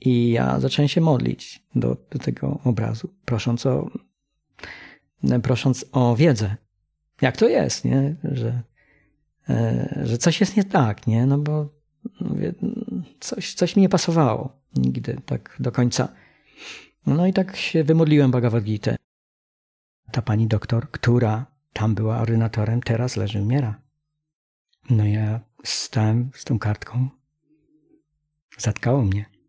I ja zacząłem się modlić do, do tego obrazu, prosząc o, prosząc o wiedzę. Jak to jest, nie? Że, e, że coś jest nie tak, nie? No bo mówię, coś, coś mi nie pasowało nigdy tak do końca. No i tak się wymodliłem Bhagavad Gita. Ta pani doktor, która tam była ordynatorem, teraz leży, umiera. No ja stałem z tą kartką. Zatkało mnie.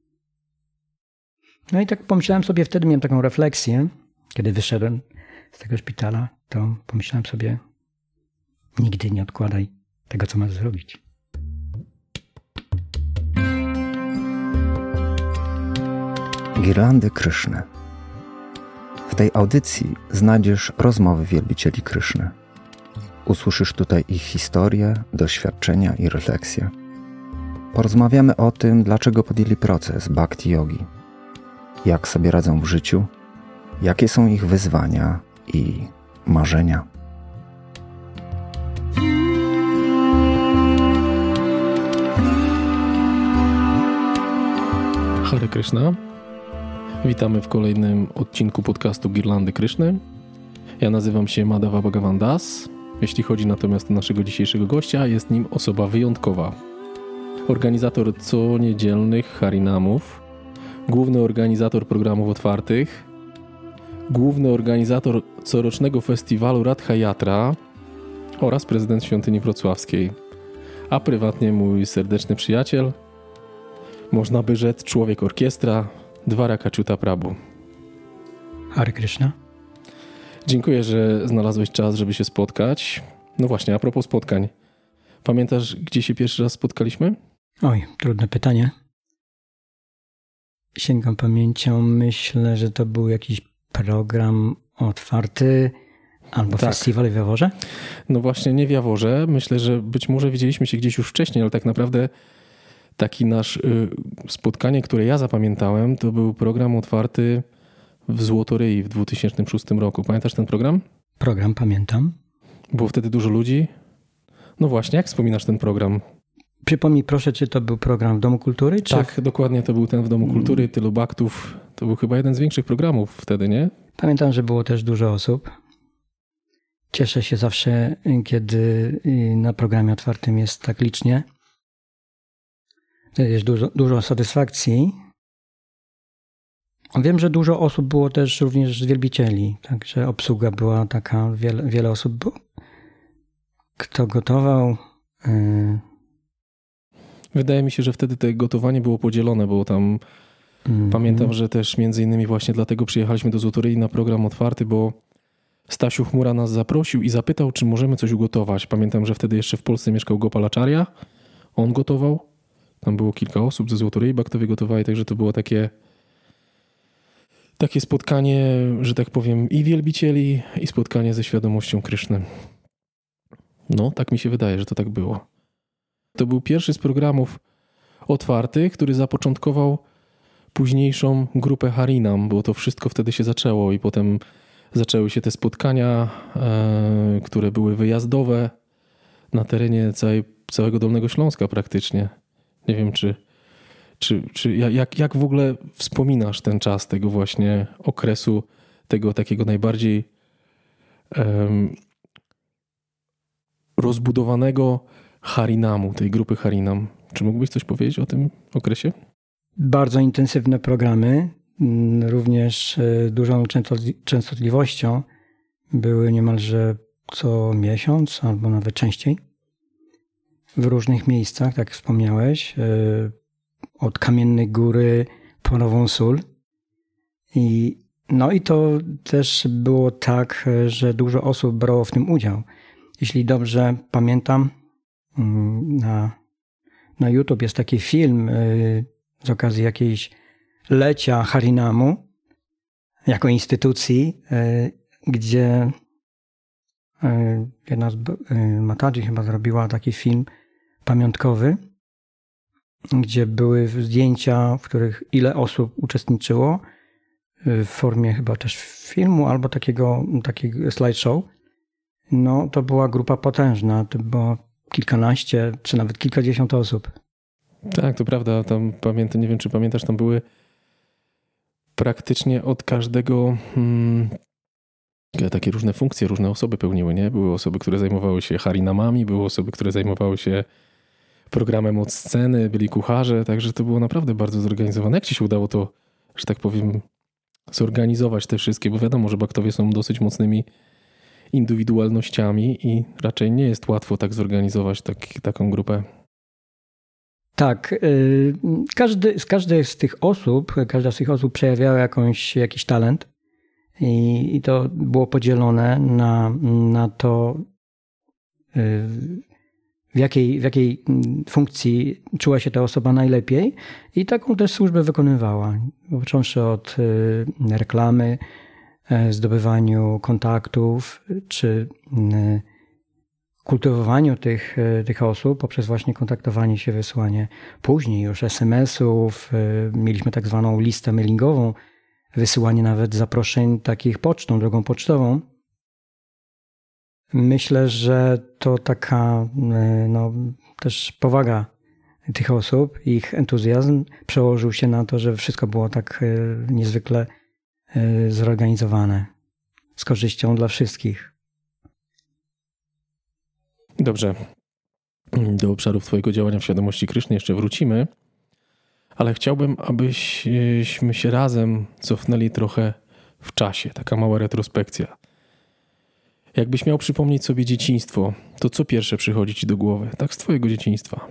No i tak pomyślałem sobie, wtedy miałem taką refleksję, kiedy wyszedłem z tego szpitala, to pomyślałem sobie, nigdy nie odkładaj tego, co masz zrobić. Girlandy Kryszny. W tej audycji znajdziesz rozmowy wielbicieli Kryszny. Usłyszysz tutaj ich historię, doświadczenia i refleksje. Porozmawiamy o tym, dlaczego podjęli proces bhakti yogi, jak sobie radzą w życiu, jakie są ich wyzwania i marzenia. Hare Krishna. Witamy w kolejnym odcinku podcastu Girlandy Kryszny. Ja nazywam się Madhava Bhagavan Das. Jeśli chodzi natomiast o naszego dzisiejszego gościa, jest nim osoba wyjątkowa. Organizator co niedzielnych harinamów, główny organizator programów otwartych, główny organizator corocznego festiwalu Radha Yatra oraz prezydent świątyni wrocławskiej, a prywatnie mój serdeczny przyjaciel, można by rzec człowiek orkiestra, Dwara Kaciuta Prabu. Hare Krishna. Dziękuję, że znalazłeś czas, żeby się spotkać. No właśnie, a propos spotkań. Pamiętasz, gdzie się pierwszy raz spotkaliśmy? Oj, trudne pytanie. Sięgam pamięcią, myślę, że to był jakiś program otwarty albo tak. festiwal w Jaworze? No właśnie, nie w Jaworze. Myślę, że być może widzieliśmy się gdzieś już wcześniej, ale tak naprawdę taki nasz y, spotkanie, które ja zapamiętałem, to był program otwarty w Złotoryi w 2006 roku. Pamiętasz ten program? Program pamiętam. Było wtedy dużo ludzi. No właśnie, jak wspominasz ten program? Przypomnij proszę, czy to był program w Domu Kultury? Czy... Tak, dokładnie to był ten w Domu Kultury, tylu baktów. To był chyba jeden z większych programów wtedy, nie? Pamiętam, że było też dużo osób. Cieszę się zawsze, kiedy na programie otwartym jest tak licznie. Jest dużo, dużo satysfakcji. Wiem, że dużo osób było też również z wielbicieli, także obsługa była taka, wiele, wiele osób było. Kto gotował? Yy... Wydaje mi się, że wtedy to gotowanie było podzielone, bo tam mm -hmm. pamiętam, że też między innymi właśnie dlatego przyjechaliśmy do Złotoryi na program otwarty, bo Stasiu Chmura nas zaprosił i zapytał, czy możemy coś ugotować. Pamiętam, że wtedy jeszcze w Polsce mieszkał Gopalaczaria. On gotował. Tam było kilka osób ze Złotoryi Baktowie gotowali, także to było takie takie spotkanie, że tak powiem, i wielbicieli, i spotkanie ze świadomością Kryszny. No, tak mi się wydaje, że to tak było. To był pierwszy z programów otwartych, który zapoczątkował późniejszą grupę Harinam, bo to wszystko wtedy się zaczęło i potem zaczęły się te spotkania, e, które były wyjazdowe na terenie całej, całego Dolnego Śląska praktycznie. Nie wiem, czy, czy, czy jak, jak w ogóle wspominasz ten czas tego właśnie okresu, tego takiego najbardziej um, rozbudowanego Harinamu, tej grupy Harinam. Czy mógłbyś coś powiedzieć o tym okresie? Bardzo intensywne programy, mm, również e, dużą częstotliwością. Były niemalże co miesiąc albo nawet częściej w różnych miejscach, tak wspomniałeś, e, od Kamiennej Góry po Nową Sól. I, no i to też było tak, że dużo osób brało w tym udział. Jeśli dobrze pamiętam, na, na YouTube jest taki film e, z okazji jakiejś lecia Harinamu jako instytucji, e, gdzie jedna z Mataji chyba zrobiła taki film pamiątkowy, gdzie były zdjęcia, w których ile osób uczestniczyło w formie chyba też filmu albo takiego, takiego slideshow. No, to była grupa potężna. Było kilkanaście czy nawet kilkadziesiąt osób. Tak, to prawda. Tam pamiętam, nie wiem, czy pamiętasz, tam były praktycznie od każdego hmm, takie różne funkcje, różne osoby pełniły, nie? Były osoby, które zajmowały się harinamami, były osoby, które zajmowały się programem od sceny, byli kucharze, także to było naprawdę bardzo zorganizowane. Jak ci się udało to, że tak powiem, zorganizować te wszystkie? Bo wiadomo, że baktowie są dosyć mocnymi indywidualnościami i raczej nie jest łatwo tak zorganizować tak, taką grupę. Tak. Y, każdy, z tych osób, każda z tych osób przejawiała jakąś, jakiś talent i, i to było podzielone na, na to, y, w jakiej, w jakiej funkcji czuła się ta osoba najlepiej i taką też służbę wykonywała. Począwszy od y, reklamy, zdobywaniu kontaktów czy e, kultywowaniu tych, e, tych osób poprzez właśnie kontaktowanie się, wysłanie później już SMS-ów. Mieliśmy tak zwaną listę mailingową, wysyłanie nawet zaproszeń takich pocztą, drogą pocztową. Myślę, że to taka no, też powaga tych osób, ich entuzjazm przełożył się na to, że wszystko było tak niezwykle zorganizowane z korzyścią dla wszystkich. Dobrze. Do obszarów Twojego działania w świadomości Kryszny jeszcze wrócimy, ale chciałbym, abyśmy się razem cofnęli trochę w czasie. Taka mała retrospekcja. Jakbyś miał przypomnieć sobie dzieciństwo, to co pierwsze przychodzi Ci do głowy, tak z Twojego dzieciństwa?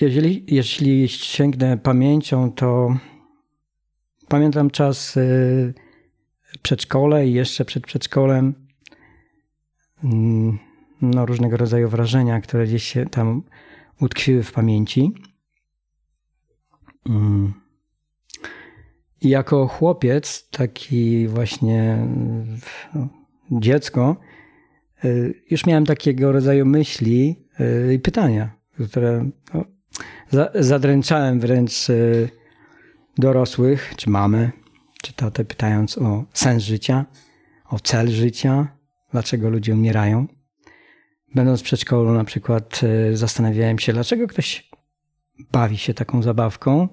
Jeżeli, jeśli sięgnę pamięcią, to Pamiętam czas y, przedszkole i jeszcze przed przedszkolem mm, no, różnego rodzaju wrażenia, które gdzieś się tam utkwiły w pamięci. Mm. I jako chłopiec, taki właśnie no, dziecko, y, już miałem takiego rodzaju myśli y, i pytania, które no, zadręczałem wręcz dorosłych, czy mamy, czy tatę, pytając o sens życia, o cel życia, dlaczego ludzie umierają. Będąc w przedszkolu na przykład e, zastanawiałem się, dlaczego ktoś bawi się taką zabawką,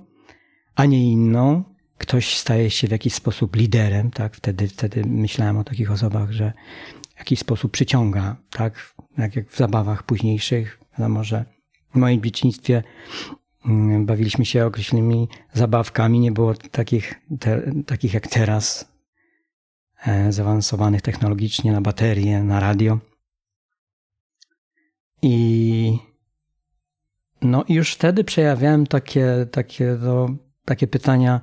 a nie inną. Ktoś staje się w jakiś sposób liderem, tak? Wtedy, wtedy myślałem o takich osobach, że w jakiś sposób przyciąga, tak? Jak, jak w zabawach późniejszych. Wiadomo, że w moim dzieciństwie bawiliśmy się określonymi zabawkami, nie było takich, te, takich jak teraz, e, zaawansowanych technologicznie na baterie, na radio. I no już wtedy przejawiałem takie, takie, to, takie pytania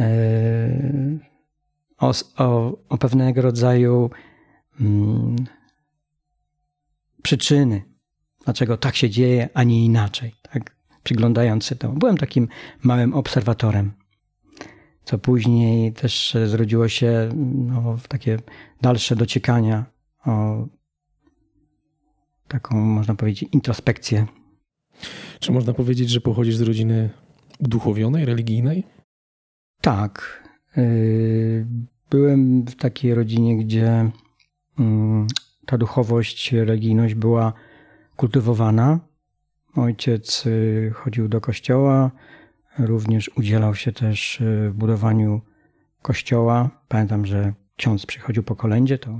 e, o, o, o pewnego rodzaju mm, przyczyny, dlaczego tak się dzieje, a nie inaczej. Przyglądając się temu. Byłem takim małym obserwatorem, co później też zrodziło się no, w takie dalsze dociekania o taką, można powiedzieć, introspekcję. Czy można powiedzieć, że pochodzisz z rodziny uduchowionej, religijnej? Tak. Y, byłem w takiej rodzinie, gdzie mm, ta duchowość, religijność była kultywowana. Ojciec y, chodził do kościoła, również udzielał się też y, w budowaniu kościoła. Pamiętam, że ksiądz przychodził po kolędzie, to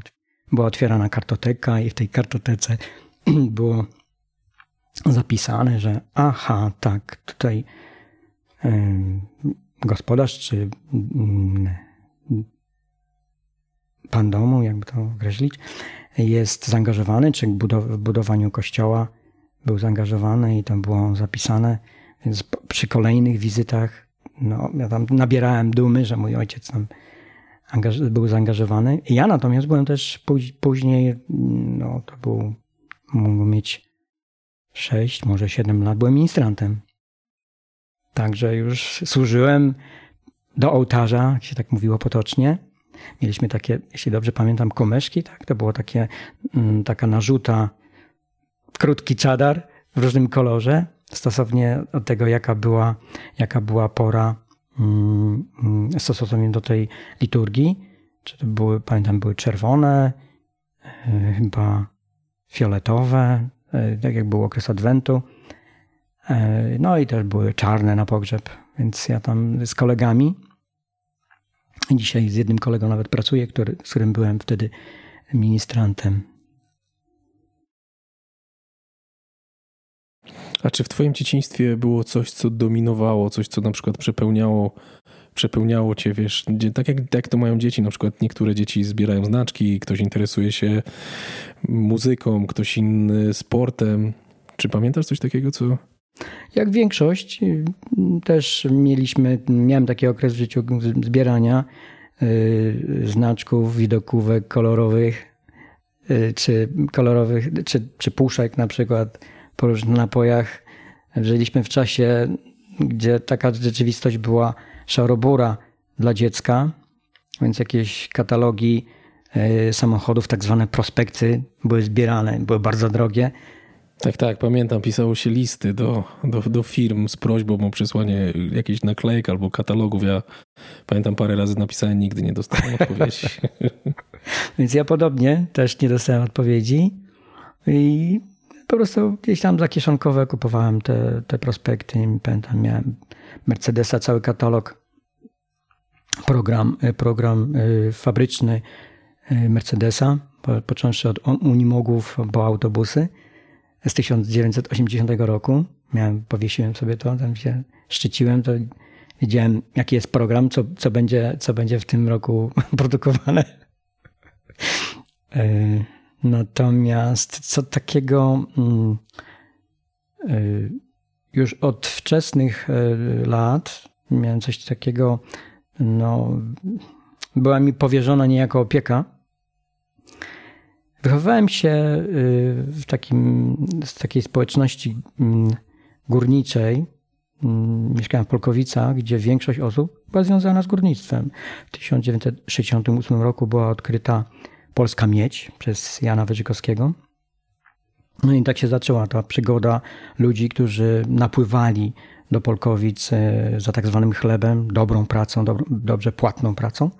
była otwierana kartoteka i w tej kartotece było zapisane, że aha, tak, tutaj gospodarz czy mm, pan domu, jakby to określić, jest zaangażowany czy w budowaniu kościoła był zaangażowany i tam było zapisane. Więc przy kolejnych wizytach no, ja tam nabierałem dumy, że mój ojciec tam był zaangażowany. Ja natomiast byłem też później, no to był, mógł mieć 6, może 7 lat, byłem ministrantem. Także już służyłem do ołtarza, jak się tak mówiło potocznie. Mieliśmy takie, jeśli dobrze pamiętam, komeszki, tak? To było takie, mm, taka narzuta krótki czadar w różnym kolorze, stosownie od tego, jaka była, jaka była pora mm, stosownie do tej liturgii. Czy to były, pamiętam, były czerwone, e, chyba fioletowe, e, tak jak był okres Adwentu. E, no i też były czarne na pogrzeb, więc ja tam z kolegami, dzisiaj z jednym kolegą nawet pracuję, który, z którym byłem wtedy ministrantem. A czy w Twoim dzieciństwie było coś, co dominowało, coś, co na przykład przepełniało, przepełniało Cię, wiesz, tak jak, jak to mają dzieci, na przykład niektóre dzieci zbierają znaczki, ktoś interesuje się muzyką, ktoś inny sportem. Czy pamiętasz coś takiego, co... Jak większość, też mieliśmy, miałem taki okres w życiu zbierania y, znaczków, widokówek kolorowych, y, czy kolorowych, czy, czy puszek na przykład po różnych napojach. Żyliśmy w czasie, gdzie taka rzeczywistość była szarobura dla dziecka, więc jakieś katalogi e, samochodów, tak zwane prospekty były zbierane, były bardzo drogie. Tak, tak, pamiętam, pisało się listy do, do, do firm z prośbą o przesłanie jakichś naklejek albo katalogów. Ja pamiętam parę razy napisałem, nigdy nie dostałem odpowiedzi. Więc ja podobnie też nie dostałem odpowiedzi i po prostu gdzieś tam za kieszonkowe kupowałem te, te prospekty. Pamiętam, miałem Mercedesa cały katalog, program, y, program y, fabryczny y, Mercedesa, począwszy od Unimogów po autobusy z 1980 roku. Miałem, powiesiłem sobie to, tam się szczyciłem, to wiedziałem jaki jest program, co, co, będzie, co będzie w tym roku produkowane. Natomiast co takiego mm, y, już od wczesnych y, lat miałem coś takiego, no, była mi powierzona niejako opieka. Wychowałem się y, w takim, z takiej społeczności mm, górniczej. Mm, mieszkałem w Polkowicach, gdzie większość osób była związana z górnictwem. W 1968 roku była odkryta Polska Miedź przez Jana Wyżykowskiego. No i tak się zaczęła ta przygoda ludzi, którzy napływali do Polkowic e, za tak zwanym chlebem, dobrą pracą, dobrze płatną pracą.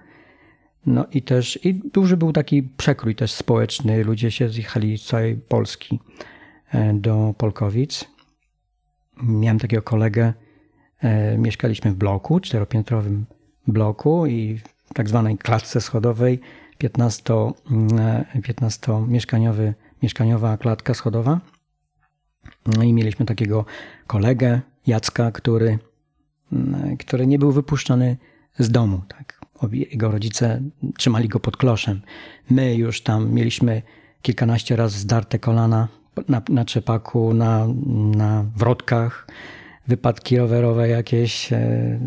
No i też i duży był taki przekrój też społeczny. Ludzie się zjechali z całej Polski e, do Polkowic. Miałem takiego kolegę, e, mieszkaliśmy w bloku, czteropiętrowym bloku i w tak zwanej klatce schodowej 15-mieszkaniowy, mm, mieszkaniowa klatka schodowa. No i mieliśmy takiego kolegę, Jacka, który, mm, który nie był wypuszczony z domu. Tak. Jego rodzice trzymali go pod kloszem. My już tam mieliśmy kilkanaście razy zdarte kolana na, na trzepaku, na, na wrotkach, wypadki rowerowe jakieś, e,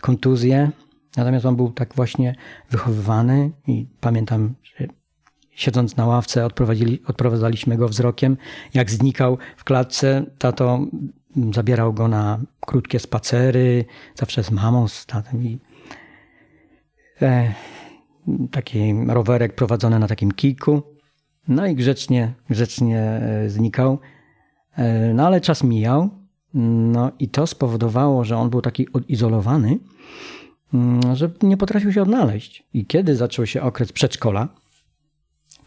kontuzje. Natomiast on był tak właśnie wychowywany i pamiętam, że siedząc na ławce odprowadzaliśmy go wzrokiem. Jak znikał w klatce, tato zabierał go na krótkie spacery, zawsze z mamą, z tatem i e, taki rowerek prowadzony na takim kijku. No i grzecznie, grzecznie e, znikał. E, no ale czas mijał. No i to spowodowało, że on był taki odizolowany, że nie potrafił się odnaleźć. I kiedy zaczął się okres przedszkola,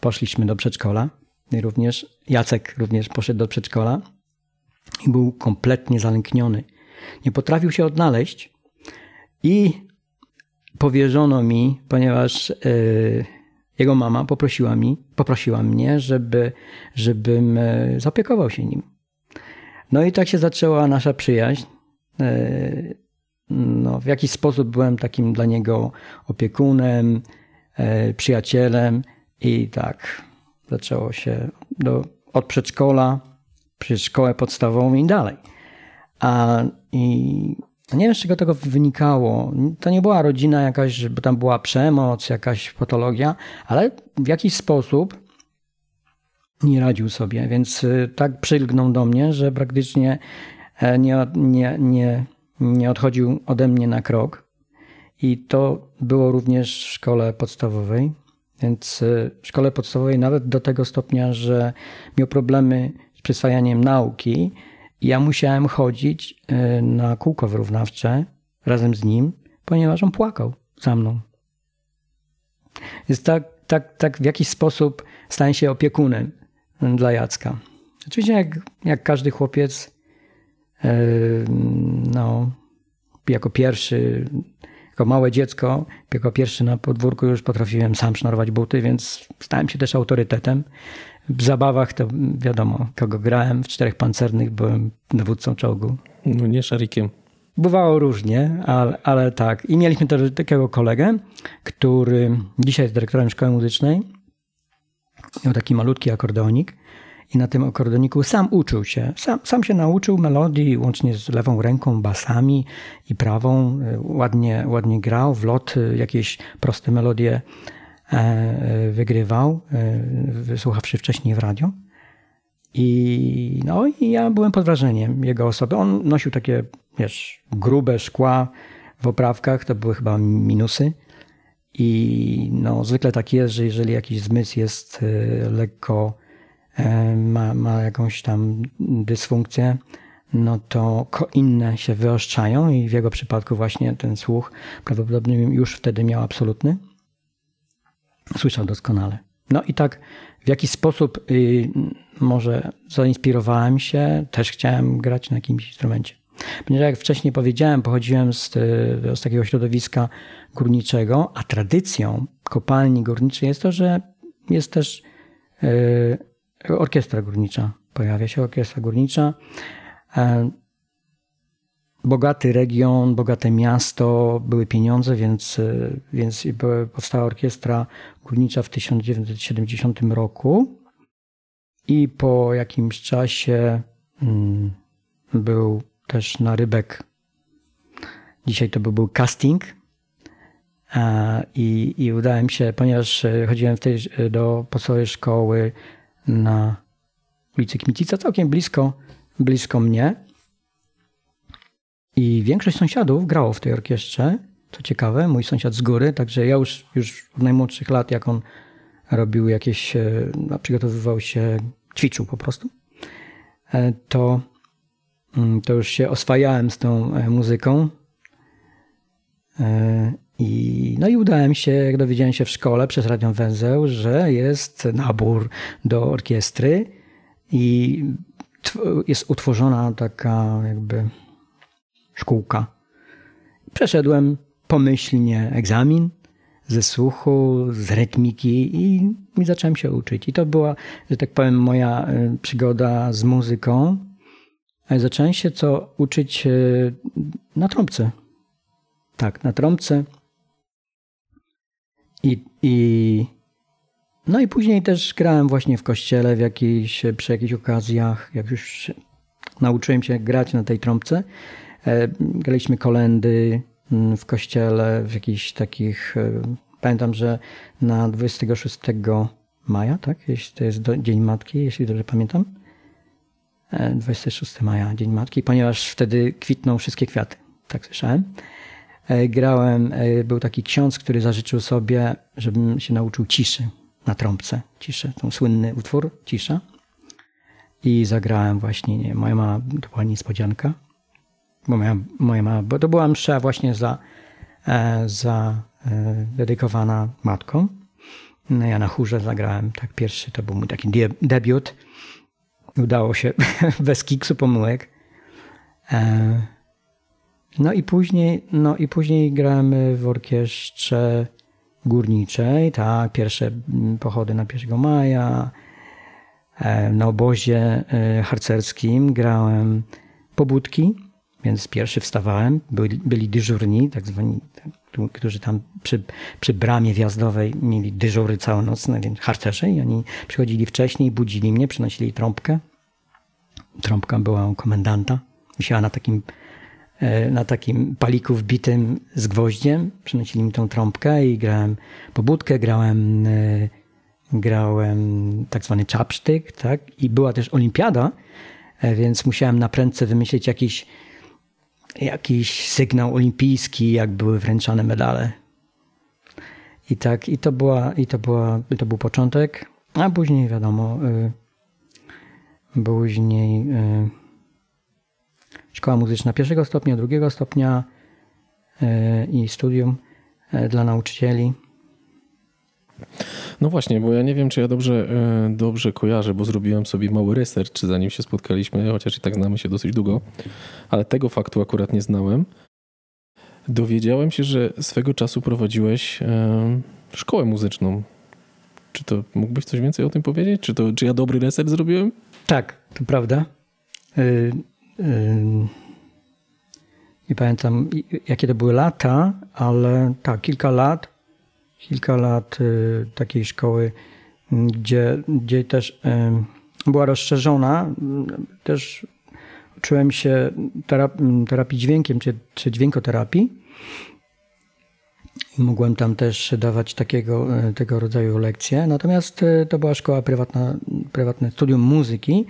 poszliśmy do przedszkola i również Jacek również poszedł do przedszkola i był kompletnie zalękniony. Nie potrafił się odnaleźć i powierzono mi, ponieważ yy, jego mama poprosiła, mi, poprosiła mnie, żeby, żebym yy, zaopiekował się nim. No i tak się zaczęła nasza przyjaźń. Yy, no, w jakiś sposób byłem takim dla niego opiekunem, e, przyjacielem i tak zaczęło się do, od przedszkola, przez szkołę podstawową i dalej. A i nie wiem, z czego tego wynikało. To nie była rodzina jakaś, bo tam była przemoc, jakaś patologia, ale w jakiś sposób nie radził sobie, więc e, tak przylgnął do mnie, że praktycznie e, nie, nie, nie nie odchodził ode mnie na krok. I to było również w szkole podstawowej. Więc y, w szkole podstawowej nawet do tego stopnia, że miał problemy z przyswajaniem nauki. Ja musiałem chodzić y, na kółko wyrównawcze razem z nim, ponieważ on płakał za mną. Więc tak, tak, tak w jakiś sposób stałem się opiekunem dla Jacka. Oczywiście jak, jak każdy chłopiec no, jako pierwszy, jako małe dziecko, jako pierwszy na podwórku już potrafiłem sam sznorować buty, więc stałem się też autorytetem. W zabawach to wiadomo, kogo grałem. W czterech pancernych byłem dowódcą czołgu. No nie szarikiem. Bywało różnie, ale, ale tak. I mieliśmy też takiego kolegę, który dzisiaj jest dyrektorem szkoły muzycznej. Miał taki malutki akordeonik i na tym akordoniku sam uczył się. Sam, sam się nauczył melodii, łącznie z lewą ręką, basami i prawą. Ładnie, ładnie grał, w lot jakieś proste melodie e, wygrywał, e, wysłuchawszy wcześniej w radio. I, no, I ja byłem pod wrażeniem jego osoby. On nosił takie, wiesz, grube szkła w oprawkach, to były chyba minusy. I no, zwykle tak jest, że jeżeli jakiś zmysł jest e, lekko E, ma, ma jakąś tam dysfunkcję, no to inne się wyostrzają i w jego przypadku właśnie ten słuch prawdopodobnie już wtedy miał absolutny. Słyszał doskonale. No i tak w jakiś sposób y, może zainspirowałem się, też chciałem grać na jakimś instrumencie. Ponieważ jak wcześniej powiedziałem, pochodziłem z, y, z takiego środowiska górniczego, a tradycją kopalni górniczej jest to, że jest też y, orkiestra górnicza. Pojawia się orkiestra górnicza. E, bogaty region, bogate miasto, były pieniądze, więc, e, więc powstała orkiestra górnicza w 1970 roku. I po jakimś czasie mm, był też na rybek. Dzisiaj to by był casting. E, I, I udałem się, ponieważ chodziłem tej, do podstawowej szkoły na ulicy Kmicica, całkiem blisko, blisko mnie. I większość sąsiadów grało w tej orkiestrze. Co ciekawe, mój sąsiad z góry, także ja już, już od najmłodszych lat, jak on robił jakieś, e, no, przygotowywał się, ćwiczył po prostu, e, to, mm, to już się oswajałem z tą e, muzyką. I, no i udałem się, jak dowiedziałem się w szkole przez Radią Węzeł, że jest nabór do orkiestry i jest utworzona taka jakby szkółka. Przeszedłem pomyślnie egzamin ze słuchu, z rytmiki i, i zacząłem się uczyć. I to była, że tak powiem, moja y, przygoda z muzyką. Zacząłem się co uczyć y, na trąbce. Tak, na trąbce. I, i, no i później też grałem właśnie w kościele w jakiejś, przy jakichś okazjach, jak już nauczyłem się grać na tej trąbce. E, graliśmy kolendy mm, w kościele, w jakichś takich. E, pamiętam, że na 26 maja, tak? Jeśli to jest Dzień Matki, jeśli dobrze pamiętam. 26 e, maja, Dzień Matki, ponieważ wtedy kwitną wszystkie kwiaty. Tak słyszałem. E, grałem, e, był taki ksiądz, który zażyczył sobie, żebym się nauczył ciszy na trąbce. Ciszę, ten słynny utwór, cisza. I zagrałem właśnie, nie, moja mama, to była niespodzianka, bo moja, moja mama, bo to była msza właśnie za, e, za dedykowana matką. No ja na chórze zagrałem, tak pierwszy, to był mój taki debiut. Udało się bez kiksu pomyłek. No i później, no i później gramy w orkiestrze górniczej, tak, pierwsze pochody na 1 maja. E, na obozie e, harcerskim grałem pobudki, więc pierwszy wstawałem, byli, byli dyżurni, tak zwani, którzy tam przy, przy bramie wjazdowej mieli dyżury całonocne, więc harcerze i oni przychodzili wcześniej, budzili mnie, przynosili trąbkę. Trąbka była u komendanta, wisiała na takim na takim paliku wbitym z gwoździem. Przynosili mi tą trąbkę i grałem pobudkę, grałem, e, grałem tak zwany czapsztyk, tak? I była też olimpiada, e, więc musiałem na prędce wymyślić jakiś, jakiś sygnał olimpijski, jak były wręczane medale. I tak, i to, była, i to, była, to był początek, a później wiadomo, później szkoła muzyczna pierwszego stopnia, drugiego stopnia e, i studium e, dla nauczycieli. No właśnie, bo ja nie wiem, czy ja dobrze, e, dobrze kojarzę, bo zrobiłem sobie mały research, zanim się spotkaliśmy, chociaż i tak znamy się dosyć długo, ale tego faktu akurat nie znałem. Dowiedziałem się, że swego czasu prowadziłeś szkołę muzyczną. Czy to mógłbyś coś więcej o tym powiedzieć? Czy, to, czy ja dobry research zrobiłem? Tak, to prawda. Nie pamiętam, jakie to były lata, ale tak, kilka lat. Kilka lat yy, takiej szkoły, gdzie, gdzie też była rozszerzona. Też uczyłem się terapii dźwiękiem, czy, czy dźwiękoterapii. Mogłem tam też dawać takiego, e, tego rodzaju lekcje. Natomiast e, to była szkoła prywatna, prywatne studium muzyki,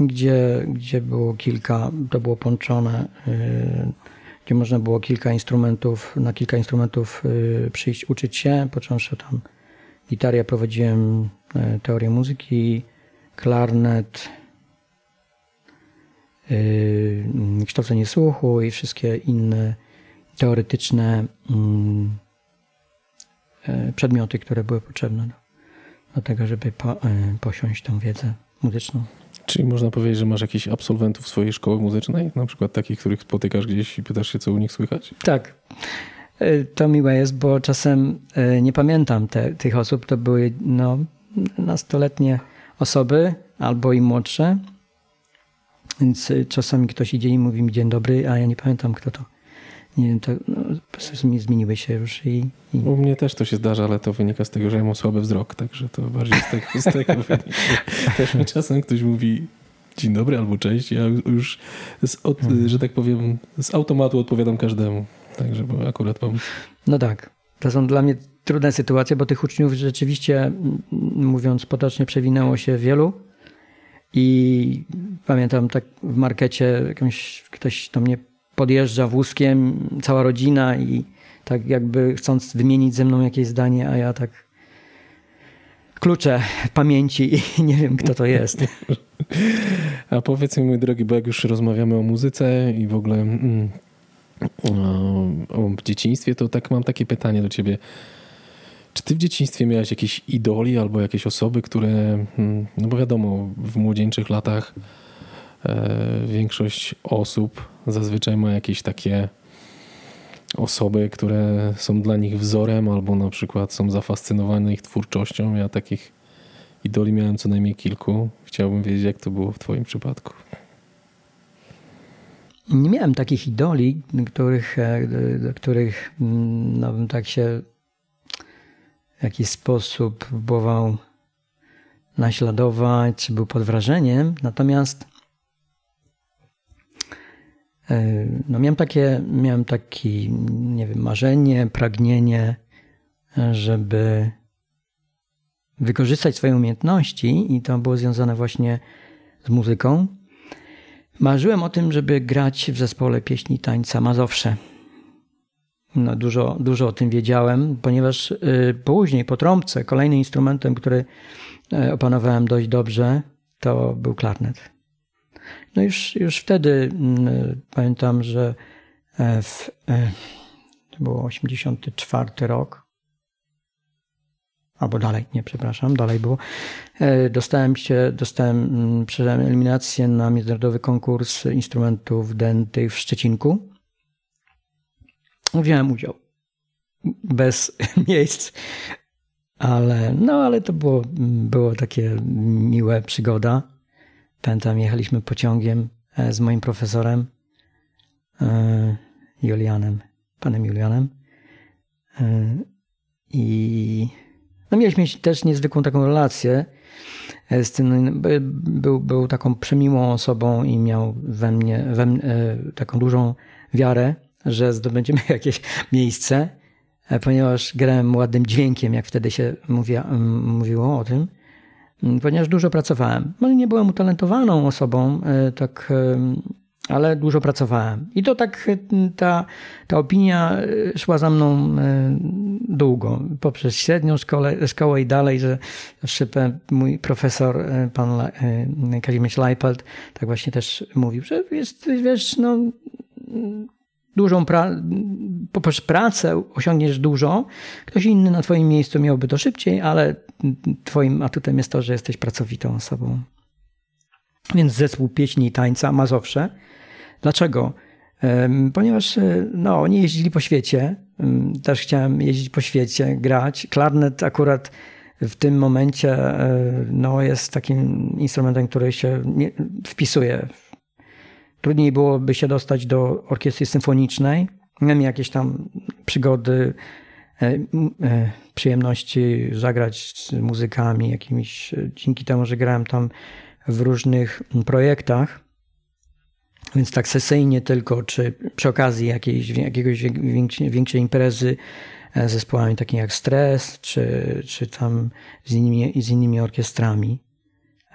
gdzie, gdzie było kilka, to było połączone, e, gdzie można było kilka instrumentów, na kilka instrumentów przyjść, uczyć się, począwszy tam gitarę, ja prowadziłem teorię muzyki, klarnet, kształcenie słuchu i wszystkie inne teoretyczne mm, przedmioty, które były potrzebne do, do tego, żeby po, e, posiąść tą wiedzę muzyczną. Czyli można powiedzieć, że masz jakichś absolwentów swojej szkoły muzycznej, na przykład takich, których spotykasz gdzieś i pytasz się, co u nich słychać? Tak. E, to miłe jest, bo czasem nie pamiętam te, tych osób. To były no, nastoletnie osoby albo i młodsze. Więc czasami ktoś idzie i mówi mi dzień dobry, a ja nie pamiętam, kto to nie wiem, to no, zmieniły się już i, i, U mnie też to się zdarza, ale to wynika z tego, że ja mam słaby wzrok, także to bardziej z tego, z tego wynika. Też mi czasem ktoś mówi dzień dobry albo cześć, ja już, od, hmm. że tak powiem, z automatu odpowiadam każdemu, także bo akurat mam... No tak, to są dla mnie trudne sytuacje, bo tych uczniów rzeczywiście, mówiąc potocznie, przewinęło się wielu i pamiętam tak w markecie jakąś, ktoś do mnie podjeżdża wózkiem cała rodzina i tak jakby chcąc wymienić ze mną jakieś zdanie, a ja tak klucze pamięci i nie wiem, kto to jest. A powiedz mi, mój drogi, bo jak już rozmawiamy o muzyce i w ogóle mm, o, o dzieciństwie, to tak mam takie pytanie do ciebie. Czy ty w dzieciństwie miałeś jakieś idoli albo jakieś osoby, które, mm, no bo wiadomo, w młodzieńczych latach większość osób zazwyczaj ma jakieś takie osoby, które są dla nich wzorem albo na przykład są zafascynowane ich twórczością. Ja takich idoli miałem co najmniej kilku. Chciałbym wiedzieć, jak to było w twoim przypadku. Nie miałem takich idoli, których, e, do których mm, no, bym tak się w jakiś sposób próbował naśladować, był pod wrażeniem. Natomiast E, no miałem takie, miałem taki, nie wiem, marzenie, pragnienie, żeby wykorzystać swoje umiejętności i to było związane właśnie z muzyką. Marzyłem o tym, żeby grać w zespole pieśni tańca Mazowsze. No, dużo, dużo o tym wiedziałem, ponieważ y, później po trąbce kolejnym instrumentem, który y, opanowałem dość dobrze, to był klarnet. No już, już wtedy mm, pamiętam, że e, w, e, to było 84 rok, albo dalej, nie, przepraszam, dalej było. E, dostałem się, dostałem, mm, przeżyłem eliminację na międzynarodowy konkurs instrumentów dętych w Szczecinku. Wziąłem udział. Bez miejsc, ale, no, ale to było, było takie miłe przygoda. Pamiętam, jechaliśmy pociągiem e, z moim profesorem e, Julianem, panem Julianem. E, I no mieliśmy też niezwykłą taką relację z tym. Był, był taką przemiłą osobą i miał we mnie, we taką dużą wiarę, że zdobędziemy jakieś miejsce, ponieważ grałem ładnym dźwiękiem, jak wtedy się mówiło o tym. Mm, ponieważ dużo pracowałem. Może nie byłem utalentowaną osobą, e, tak, ale dużo pracowałem. I to tak e, ta, ta opinia e, szła za mną długo, poprzez średnią szkołę, szkołę i dalej, że jeszcze mój profesor, pan Kazimierz Leipelt, tak właśnie też mówił, że jest, wiesz, no dużą pra poprzez pracę osiągniesz dużo. Ktoś inny na twoim miejscu miałby to szybciej, ale twoim atutem jest to, że jesteś pracowitą osobą. Więc zespół pieśni i tańca Mazowsze. Dlaczego? Ponieważ no, oni jeździli po świecie, też chciałem jeździć po świecie, grać. Klarnet akurat w tym momencie e, no, jest takim instrumentem, który się wpisuje. Trudniej byłoby się dostać do orkiestry symfonicznej. Miałem jakieś tam przygody, e, e, przyjemności zagrać z muzykami jakimiś, dzięki temu, że grałem tam w różnych projektach. Więc tak sesyjnie tylko, czy przy okazji jakiejś, jakiegoś większej, większej imprezy E, zespołami takimi jak Stres, czy, czy tam z innymi, z innymi orkiestrami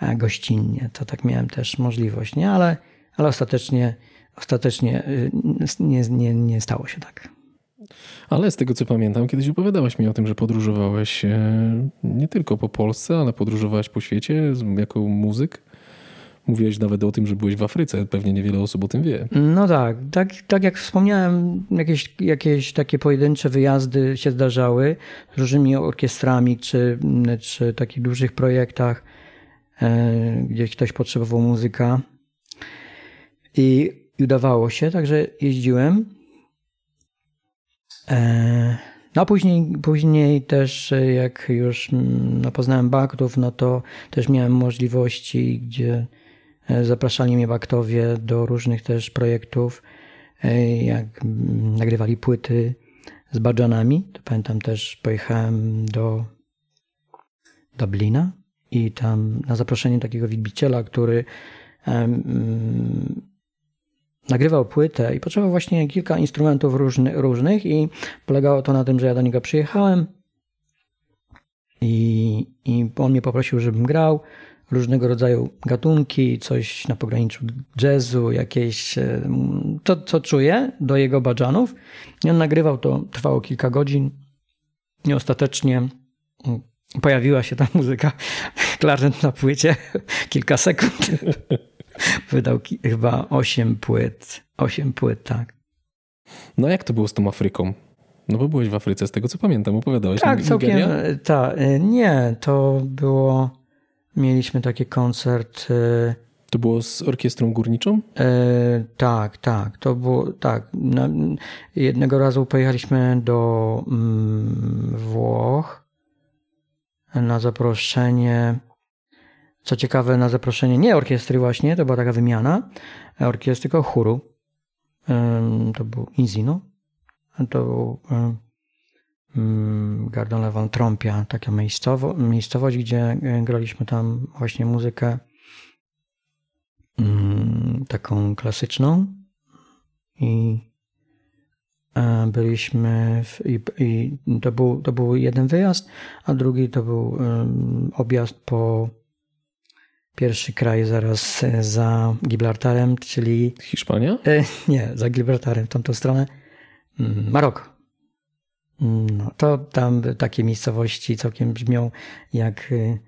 e, gościnnie. To tak miałem też możliwość, nie? Ale, ale ostatecznie, ostatecznie y, nie, nie, nie stało się tak. Ale z tego co pamiętam, kiedyś opowiadałeś mi o tym, że podróżowałeś e, nie tylko po Polsce, ale podróżowałeś po świecie jako muzyk. Mówiłeś nawet o tym, że byłeś w Afryce. Pewnie niewiele osób o tym wie. No tak. Tak, tak jak wspomniałem, jakieś, jakieś takie pojedyncze wyjazdy się zdarzały z różnymi orkiestrami, czy, czy takich dużych projektach, e, gdzie ktoś potrzebował muzyka. I udawało się, także jeździłem. E, no a później, później też jak już mm, no, poznałem Baktów, no to też miałem możliwości, gdzie E, zapraszali mnie baktowie do różnych też projektów, e, jak nagrywali płyty z badżanami. To pamiętam też pojechałem do Dublina i tam na zaproszenie takiego wielbiciela, który nagrywał płytę i potrzebował właśnie kilka instrumentów różny, różnych i polegało to na tym, że ja do niego przyjechałem i, i on mnie poprosił, żebym grał różnego rodzaju gatunki, coś na pograniczu jazzu, jakieś e, to, co czuję do jego badżanów. I on nagrywał to, trwało kilka godzin i ostatecznie mm, pojawiła się ta muzyka, klarnet na płycie, kilka sekund. Wydał chyba osiem płyt, osiem płyt, tak. No jak to było z tą Afryką? No bo byłeś w Afryce, z tego co pamiętam, opowiadałeś. Tak, całkiem, tak. Nie, to było mieliśmy taki koncert. E, to było z orkiestrą górniczą? E, tak, tak. To było tak. Jednego razu pojechaliśmy do mm, Włoch na zaproszenie. Co ciekawe, na zaproszenie nie orkiestry, właśnie, to była taka wymiana orkiestry, tylko chóru. E, to był Inzino. To był. E, Mm, Gardon Lewon Trąpia, taka miejscowo, miejscowość, gdzie e, graliśmy tam właśnie muzykę mm, taką klasyczną i e, byliśmy w, i, i, to, był, to był jeden wyjazd, a drugi to był objazd po pierwszy kraj zaraz za Gibraltarem, czyli... Hiszpania? E, nie, za Gibraltarem, w tamtą stronę. Mm, Maroko. No, to tam takie miejscowości całkiem brzmią jak y,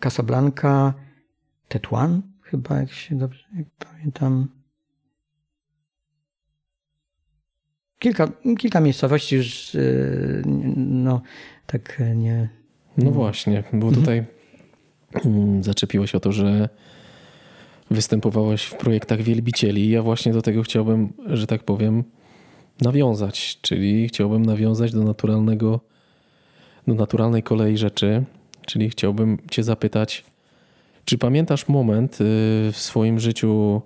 Casablanca, Tetuan, chyba, jak się dobrze jak pamiętam. Kilka, kilka miejscowości już, no, tak nie. No właśnie, bo mhm. tutaj mm, zaczepiło się o to, że występowałeś w projektach wielbicieli. Ja właśnie do tego chciałbym, że tak powiem, nawiązać, czyli chciałbym nawiązać do naturalnego, do naturalnej kolei rzeczy, czyli chciałbym Cię zapytać, czy pamiętasz moment y, w swoim życiu,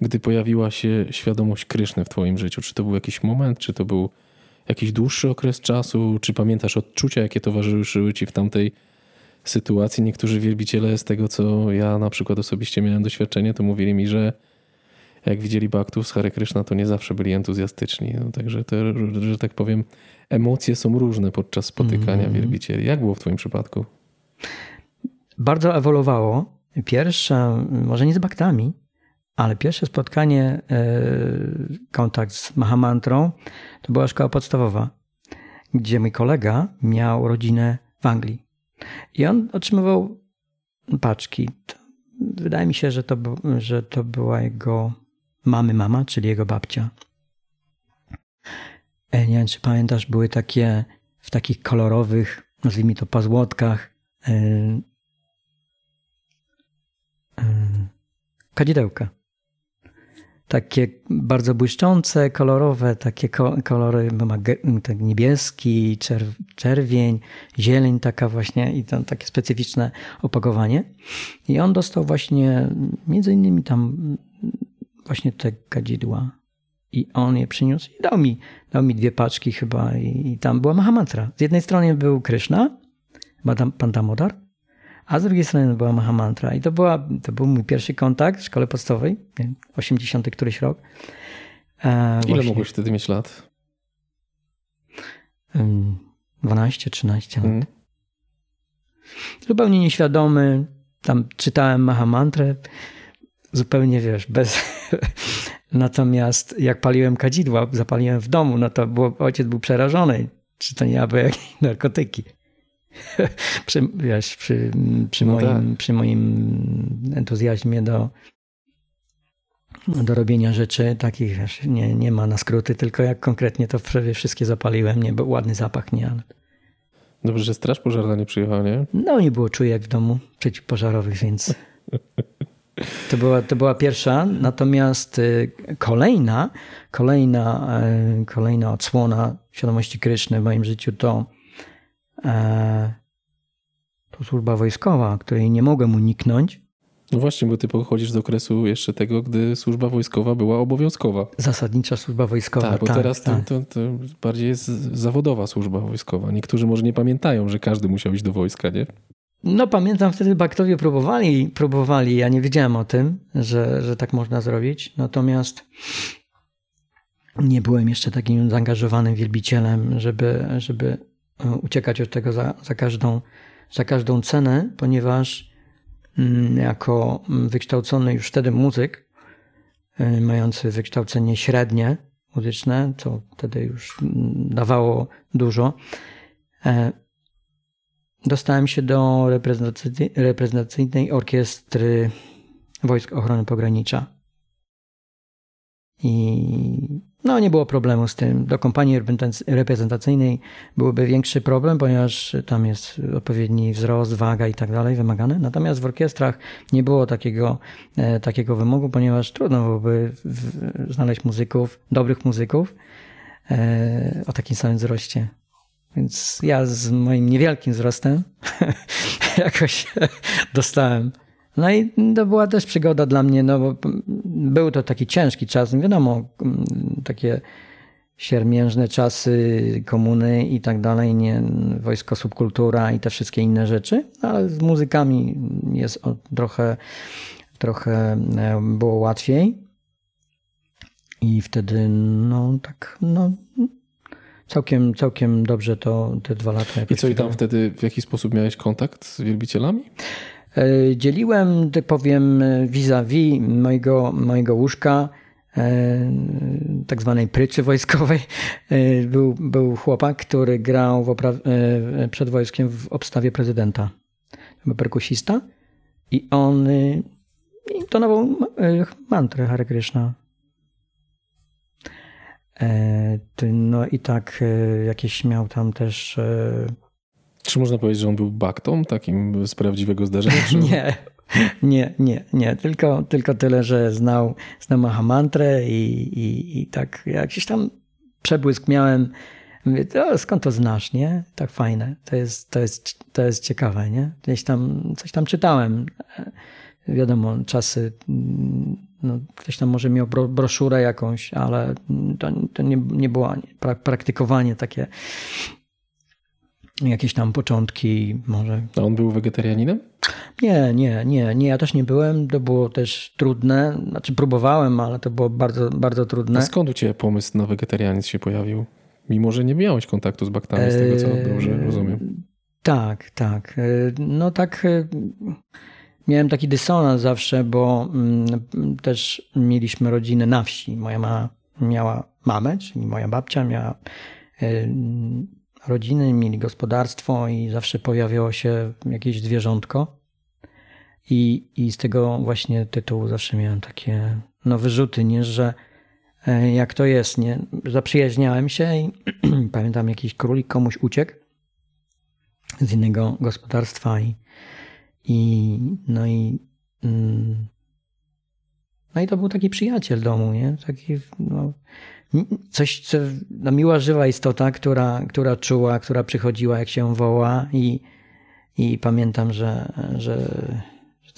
gdy pojawiła się świadomość Kryszny w Twoim życiu? Czy to był jakiś moment, czy to był jakiś dłuższy okres czasu? Czy pamiętasz odczucia, jakie towarzyszyły Ci w tamtej sytuacji? Niektórzy wielbiciele, z tego co ja na przykład osobiście miałem doświadczenie, to mówili mi, że jak widzieli Baktów z Hare Krishna, to nie zawsze byli entuzjastyczni. No, także te, że tak powiem, emocje są różne podczas spotykania mm. wielbicieli. Jak było w Twoim przypadku? Bardzo ewoluowało. Pierwsze, może nie z Baktami, ale pierwsze spotkanie, e, kontakt z Mahamantrą, to była szkoła podstawowa, gdzie mój kolega miał rodzinę w Anglii. I on otrzymywał paczki. Wydaje mi się, że to, że to była jego mamy mama, czyli jego babcia. E, nie wiem, czy pamiętasz, były takie w takich kolorowych, nazwijmy to pazłotkach, yy, kadzidełka. Takie bardzo błyszczące, kolorowe, takie kolory, tak niebieski, czerwień, zieleń taka właśnie i tam takie specyficzne opakowanie. I on dostał właśnie między innymi tam właśnie te kadzidła i on je przyniósł i dał mi, dał mi dwie paczki chyba i, i tam była Mahamantra. Z jednej strony był Krishna, pan Damodar, a z drugiej strony była Mahamantra. I to, była, to był mój pierwszy kontakt w szkole podstawowej, 80 któryś rok. E, Ile właśnie, mogłeś wtedy mieć lat? 12, 13 lat. Hmm. Zupełnie nieświadomy. Tam czytałem Mahamantrę. Zupełnie wiesz, bez. Natomiast jak paliłem kadzidła, zapaliłem w domu, no to było, ojciec był przerażony, czy to nie aby jakieś narkotyki. przy, wiesz, przy, przy, no moim, tak. przy moim entuzjazmie do, do robienia rzeczy takich, wiesz, nie, nie ma na skróty, tylko jak konkretnie to wszystkie zapaliłem, nie, był ładny zapach, nie, ale... Dobrze, że straż pożarna nie przyjechała, nie? No, nie było czujek w domu przeciwpożarowych, więc... To była, to była pierwsza, natomiast y, kolejna, kolejna, y, kolejna odsłona świadomości Kryszny w moim życiu to to służba wojskowa, której nie mogłem uniknąć. No właśnie, bo ty pochodzisz z okresu jeszcze tego, gdy służba wojskowa była obowiązkowa. Zasadnicza służba wojskowa. Tak, bo tak, teraz tak. To, to, bardziej jest zawodowa służba wojskowa. Niektórzy może nie pamiętają, że każdy musiał iść do wojska, nie? No pamiętam wtedy baktowie próbowali, próbowali, ja nie wiedziałem o tym, że, że tak można zrobić, natomiast nie byłem jeszcze takim zaangażowanym wielbicielem, żeby, żeby E, uciekać od tego za, za, każdą, za każdą cenę, ponieważ mm, jako wykształcony już wtedy muzyk, e, mający wykształcenie średnie muzyczne, co wtedy już mm, dawało dużo, e, dostałem się do reprezentacyjnej orkiestry Wojsk Ochrony Pogranicza. I no, nie było problemu z tym. Do kompanii reprezentacyjnej byłby większy problem, ponieważ tam jest odpowiedni wzrost, waga i tak dalej wymagane. Natomiast w orkiestrach nie było takiego, e, takiego wymogu, ponieważ trudno byłoby znaleźć muzyków, dobrych muzyków e, o takim samym wzroście. Więc ja z moim niewielkim wzrostem jakoś dostałem no i to była też przygoda dla mnie, no bo był to taki ciężki czas, no wiadomo, takie siermiężne czasy komuny i tak dalej, nie, wojsko, subkultura i te wszystkie inne rzeczy, ale z muzykami jest trochę, trochę e, było łatwiej. I wtedy, no tak, no całkiem, całkiem dobrze to te dwa lata. I co i tam wtedy, w jaki sposób miałeś kontakt z wielbicielami? E, dzieliłem, tak powiem, vis-a-vis mojego, mojego łóżka, e, tak zwanej pryczy wojskowej. E, był, był chłopak, który grał przed wojskiem w obstawie prezydenta. Był perkusista i on intonował mantrę Hare Krishna. No i tak jakieś miał tam też czy można powiedzieć, że on był baktą takim z prawdziwego zdarzenia? Czy... nie, nie, nie, nie. Tylko, tylko tyle, że znał, znał Mahamantrę i, i, i tak jakiś tam przebłysk miałem. Mówię, to skąd to znasz, nie? Tak fajne. To jest, to jest, to jest ciekawe, nie? Gdzieś tam, coś tam czytałem. Wiadomo, czasy, no, ktoś tam może miał broszurę jakąś, ale to, to nie, nie było praktykowanie takie jakieś tam początki może. A on był wegetarianinem? Nie, nie, nie, nie. Ja też nie byłem. To było też trudne. Znaczy próbowałem, ale to było bardzo, bardzo trudne. A skąd u Ciebie pomysł na wegetarianizm się pojawił? Mimo, że nie miałeś kontaktu z baktami, z tego co eee, dobrze rozumiem. Tak, tak. Eee, no tak e, miałem taki dysonans zawsze, bo mm, też mieliśmy rodzinę na wsi. Moja mama miała mamę, czyli moja babcia miała e, rodziny, mieli gospodarstwo i zawsze pojawiało się jakieś zwierzątko. I, I z tego właśnie tytułu zawsze miałem takie no, wyrzuty, nie, że e, jak to jest, nie? Zaprzyjaźniałem się i pamiętam jakiś królik komuś uciekł z innego gospodarstwa i, i no i mm, no i to był taki przyjaciel domu, nie? Taki, no, coś, co, no, miła, żywa istota, która, która czuła, która przychodziła, jak się woła i, i pamiętam, że, że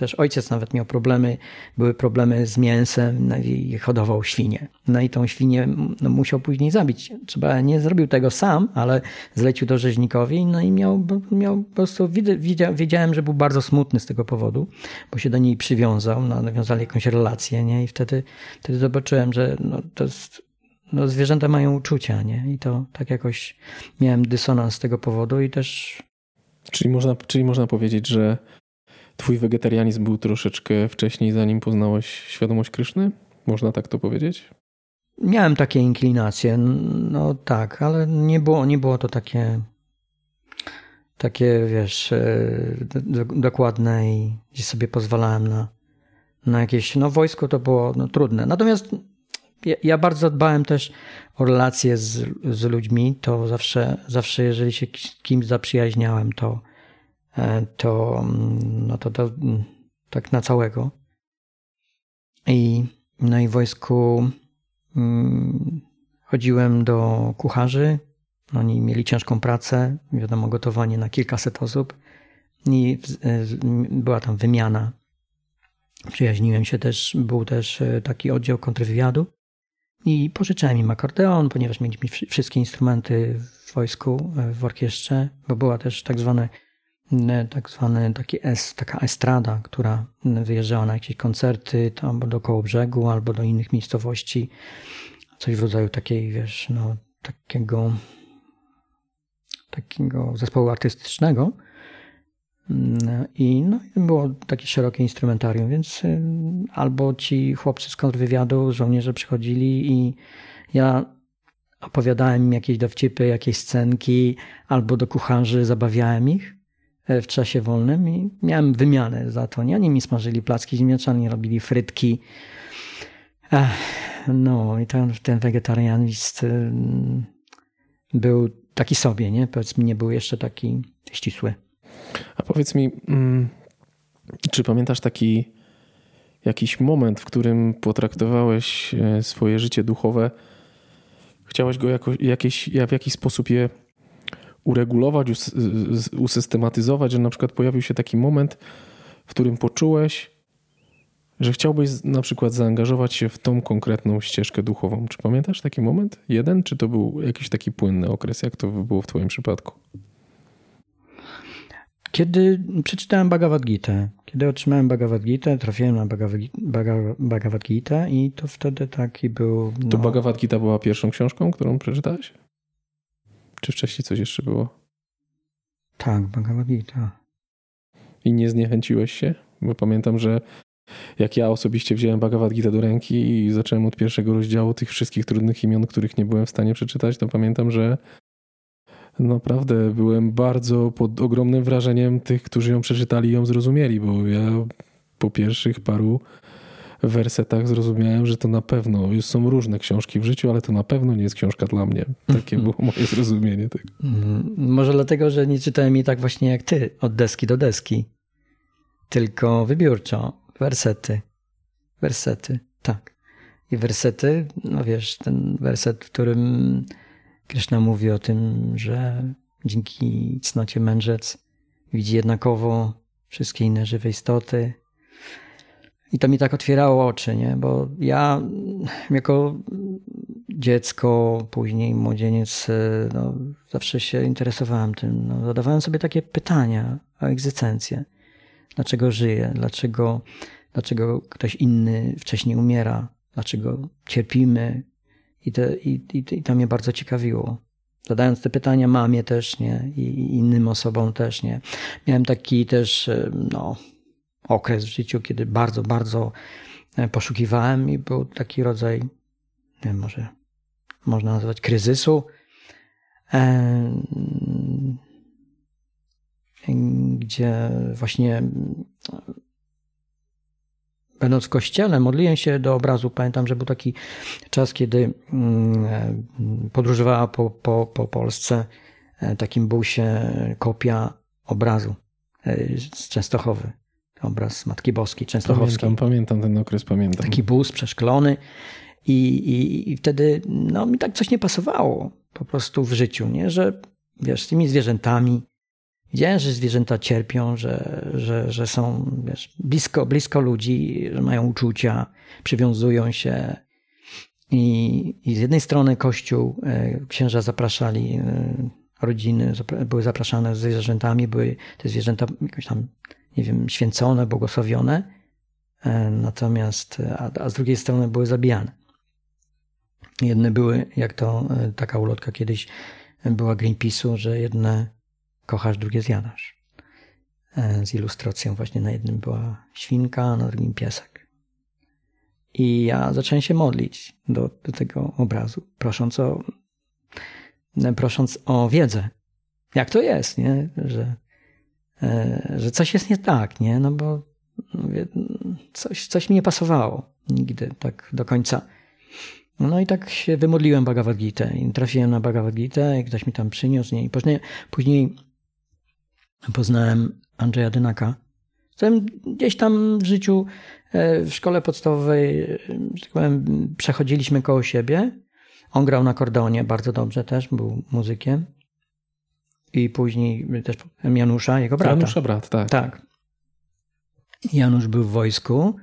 też ojciec nawet miał problemy, były problemy z mięsem no i hodował świnię. No i tą świnię no, musiał później zabić. Trzeba nie zrobił tego sam, ale zlecił to rzeźnikowi, no i miał, miał po prostu, wiedziałem, że był bardzo smutny z tego powodu, bo się do niej przywiązał, no, nawiązali jakąś relację, nie? I wtedy, wtedy zobaczyłem, że no, to jest, no, zwierzęta mają uczucia, nie? I to tak jakoś miałem dysonans z tego powodu i też Czyli można, czyli można powiedzieć, że Twój wegetarianizm był troszeczkę wcześniej, zanim poznałeś świadomość Kryszny? Można tak to powiedzieć? Miałem takie inklinacje, no tak, ale nie było, nie było to takie, takie wiesz, e, do, dokładne i gdzieś sobie pozwalałem na, na jakieś, no wojsko to było no, trudne. Natomiast ja, bardzo dbałem też o relacje z, z ludźmi, to zawsze, zawsze jeżeli się kimś zaprzyjaźniałem, to E, to, mm, no to, to mm, tak na całego. I no i w wojsku mm, chodziłem do kucharzy. Oni mieli ciężką pracę, wiadomo, gotowanie na kilkaset osób. I e, była tam wymiana. Przyjaźniłem się też, był też e, taki oddział kontrwywiadu. I pożyczałem im akordeon, ponieważ mieliśmy wszystkie instrumenty w wojsku, w orkiestrze, bo była też tak zwane tak zwany taki es, taka estrada, która wyjeżdżała na jakieś koncerty tam do koło brzegu, albo do innych miejscowości. Coś w rodzaju takiej, wiesz, no, takiego, takiego zespołu artystycznego. I no, było takie szerokie instrumentarium, więc y, albo ci chłopcy z kontrwywiadu, żołnierze przychodzili i ja opowiadałem im jakieś dowcipy, jakieś scenki, albo do kucharzy zabawiałem ich E, w czasie wolnym i miałem wymianę za to. Nie? Oni mi smażyli placki ziemniaczane, robili frytki. No i ten, ten wegetarianizm y, był taki sobie, nie? Powiedz mi, nie był jeszcze taki ścisły. A powiedz mi, mm, czy pamiętasz taki jakiś moment, w którym potraktowałeś e, swoje życie duchowe, chciałeś go jako, jakieś, w jakiś sposób je uregulować, usystematyzować, że na przykład pojawił się taki moment, w którym poczułeś, że chciałbyś na przykład zaangażować się w tą konkretną ścieżkę duchową. Czy pamiętasz taki moment? Jeden? Czy to był jakiś taki płynny okres? Jak to było w Twoim przypadku? Kiedy przeczytałem Bhagavad Gita, kiedy otrzymałem Bhagavad Gita, trafiłem na Bhagavad Gita i to wtedy taki był... No... To Bhagavad Gita była pierwszą książką, którą przeczytałeś? Czy wcześniej coś jeszcze było? Tak, Bhagavad Gita. I nie zniechęciłeś się? Bo pamiętam, że jak ja osobiście wziąłem Bhagavad Gita do ręki i zacząłem od pierwszego rozdziału tych wszystkich trudnych imion, których nie byłem w stanie przeczytać, to pamiętam, że naprawdę byłem bardzo pod ogromnym wrażeniem tych, którzy ją przeczytali i ją zrozumieli, bo ja po pierwszych paru wersetach zrozumiałem, że to na pewno, już są różne książki w życiu, ale to na pewno nie jest książka dla mnie. Takie było moje zrozumienie tego. Mhm. Może dlatego, że nie czytałem jej tak właśnie jak ty, od deski do deski. Tylko wybiórczo, wersety. Wersety, tak. I wersety, no wiesz, ten werset, w którym Krishna mówi o tym, że dzięki cnocie mędrzec widzi jednakowo wszystkie inne żywe istoty, i to mi tak otwierało oczy, nie? bo ja jako dziecko, później młodzieniec, no, zawsze się interesowałem tym. No, zadawałem sobie takie pytania o egzystencję. Dlaczego żyję? Dlaczego, dlaczego ktoś inny wcześniej umiera? Dlaczego cierpimy? I, te, i, i, i to mnie bardzo ciekawiło. Zadając te pytania mamie też, nie? I innym osobom też, nie? Miałem taki też, no, okres w życiu, kiedy bardzo, bardzo e, poszukiwałem i był taki rodzaj, nie wiem, może można nazwać kryzysu, e, gdzie właśnie będąc w kościele, modliłem się do obrazu. Pamiętam, że był taki czas, kiedy mm, podróżowała po, po, po Polsce takim busie kopia obrazu z Częstochowy. Obraz Matki Boskiej, Częstochowskiej. Pamiętam, pamiętam ten okres, pamiętam. Taki bus przeszklony i, i, i wtedy no, mi tak coś nie pasowało po prostu w życiu, nie? że wiesz, z tymi zwierzętami, Widziałem, że zwierzęta cierpią, że, że, że są wiesz, blisko, blisko ludzi, że mają uczucia, przywiązują się. I, I z jednej strony Kościół, e, księża zapraszali, e, rodziny były zapraszane z zwierzętami, były te zwierzęta jakoś tam, nie wiem, święcone, błogosławione, e, natomiast, a, a z drugiej strony były zabijane. Jedne były, jak to taka ulotka kiedyś była Greenpeace'u, że jedne kochasz, drugie zjadasz. E, z ilustracją właśnie na jednym była świnka, a na drugim piesek. I ja zacząłem się modlić do, do tego obrazu, prosząc o, prosząc o wiedzę. Jak to jest, nie? Że, e, że coś jest nie tak, nie? No bo mówię, coś, coś mi nie pasowało nigdy tak do końca. No i tak się wymodliłem Bhagavad Gita i trafiłem na Bhagavad Gita i ktoś mi tam przyniósł. Nie? I później, później poznałem Andrzeja Dynaka, z którym gdzieś tam w życiu, e, w szkole podstawowej, że tak powiem, przechodziliśmy koło siebie. On grał na kordonie bardzo dobrze też, był muzykiem. I później też Janusza, jego brata. Janusza brat, tak. Tak. Janusz był w wojsku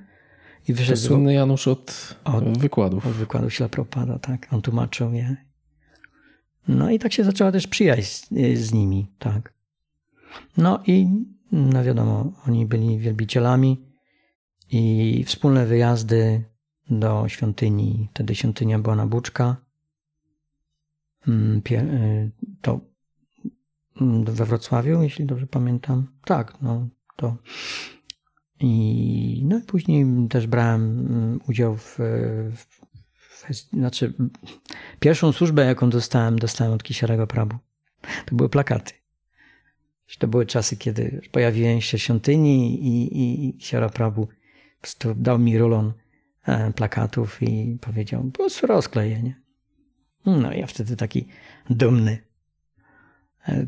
i wyszedł... To słynny Janusz od, od wykładów. Od wykładów Ślapropada, tak. On tłumaczył je. No i tak się zaczęła też przyjaźń z, z nimi, tak. No i no wiadomo, oni byli wielbicielami i wspólne wyjazdy do świątyni. Wtedy świątynia była na Buczka. Mm, y, to mm, we Wrocławiu, jeśli dobrze pamiętam. Tak, no to. I, no i później też brałem mm, udział w, w, w znaczy pierwszą służbę, jaką dostałem, dostałem od Kisiarego Prabu. To były plakaty. To były czasy, kiedy pojawiłem się w świątyni i, i Siara Prabu po prostu dał mi rulon e, plakatów i powiedział, po prostu rozkleję, nie? No ja wtedy taki dumny e,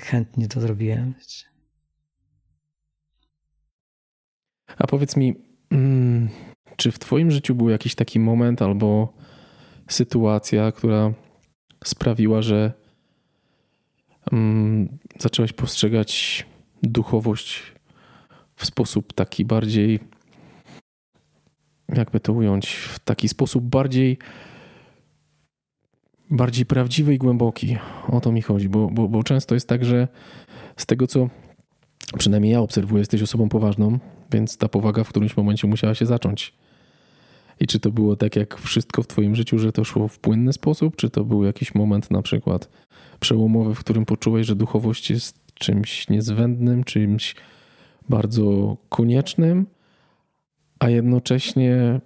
chętnie to zrobiłem. A powiedz mi, mm, czy w Twoim życiu był jakiś taki moment albo sytuacja, która sprawiła, że zacząłeś postrzegać duchowość w sposób taki bardziej, jakby to ująć, w taki sposób bardziej bardziej prawdziwy i głęboki. O to mi chodzi, bo, bo, bo często jest tak, że z tego, co przynajmniej ja obserwuję, jesteś osobą poważną, więc ta powaga w którymś momencie musiała się zacząć. I czy to było tak jak wszystko w Twoim życiu, że to szło w płynny sposób, czy to był jakiś moment na przykład przełomowy, w którym poczułeś, że duchowość jest czymś niezbędnym, czymś bardzo koniecznym, a jednocześnie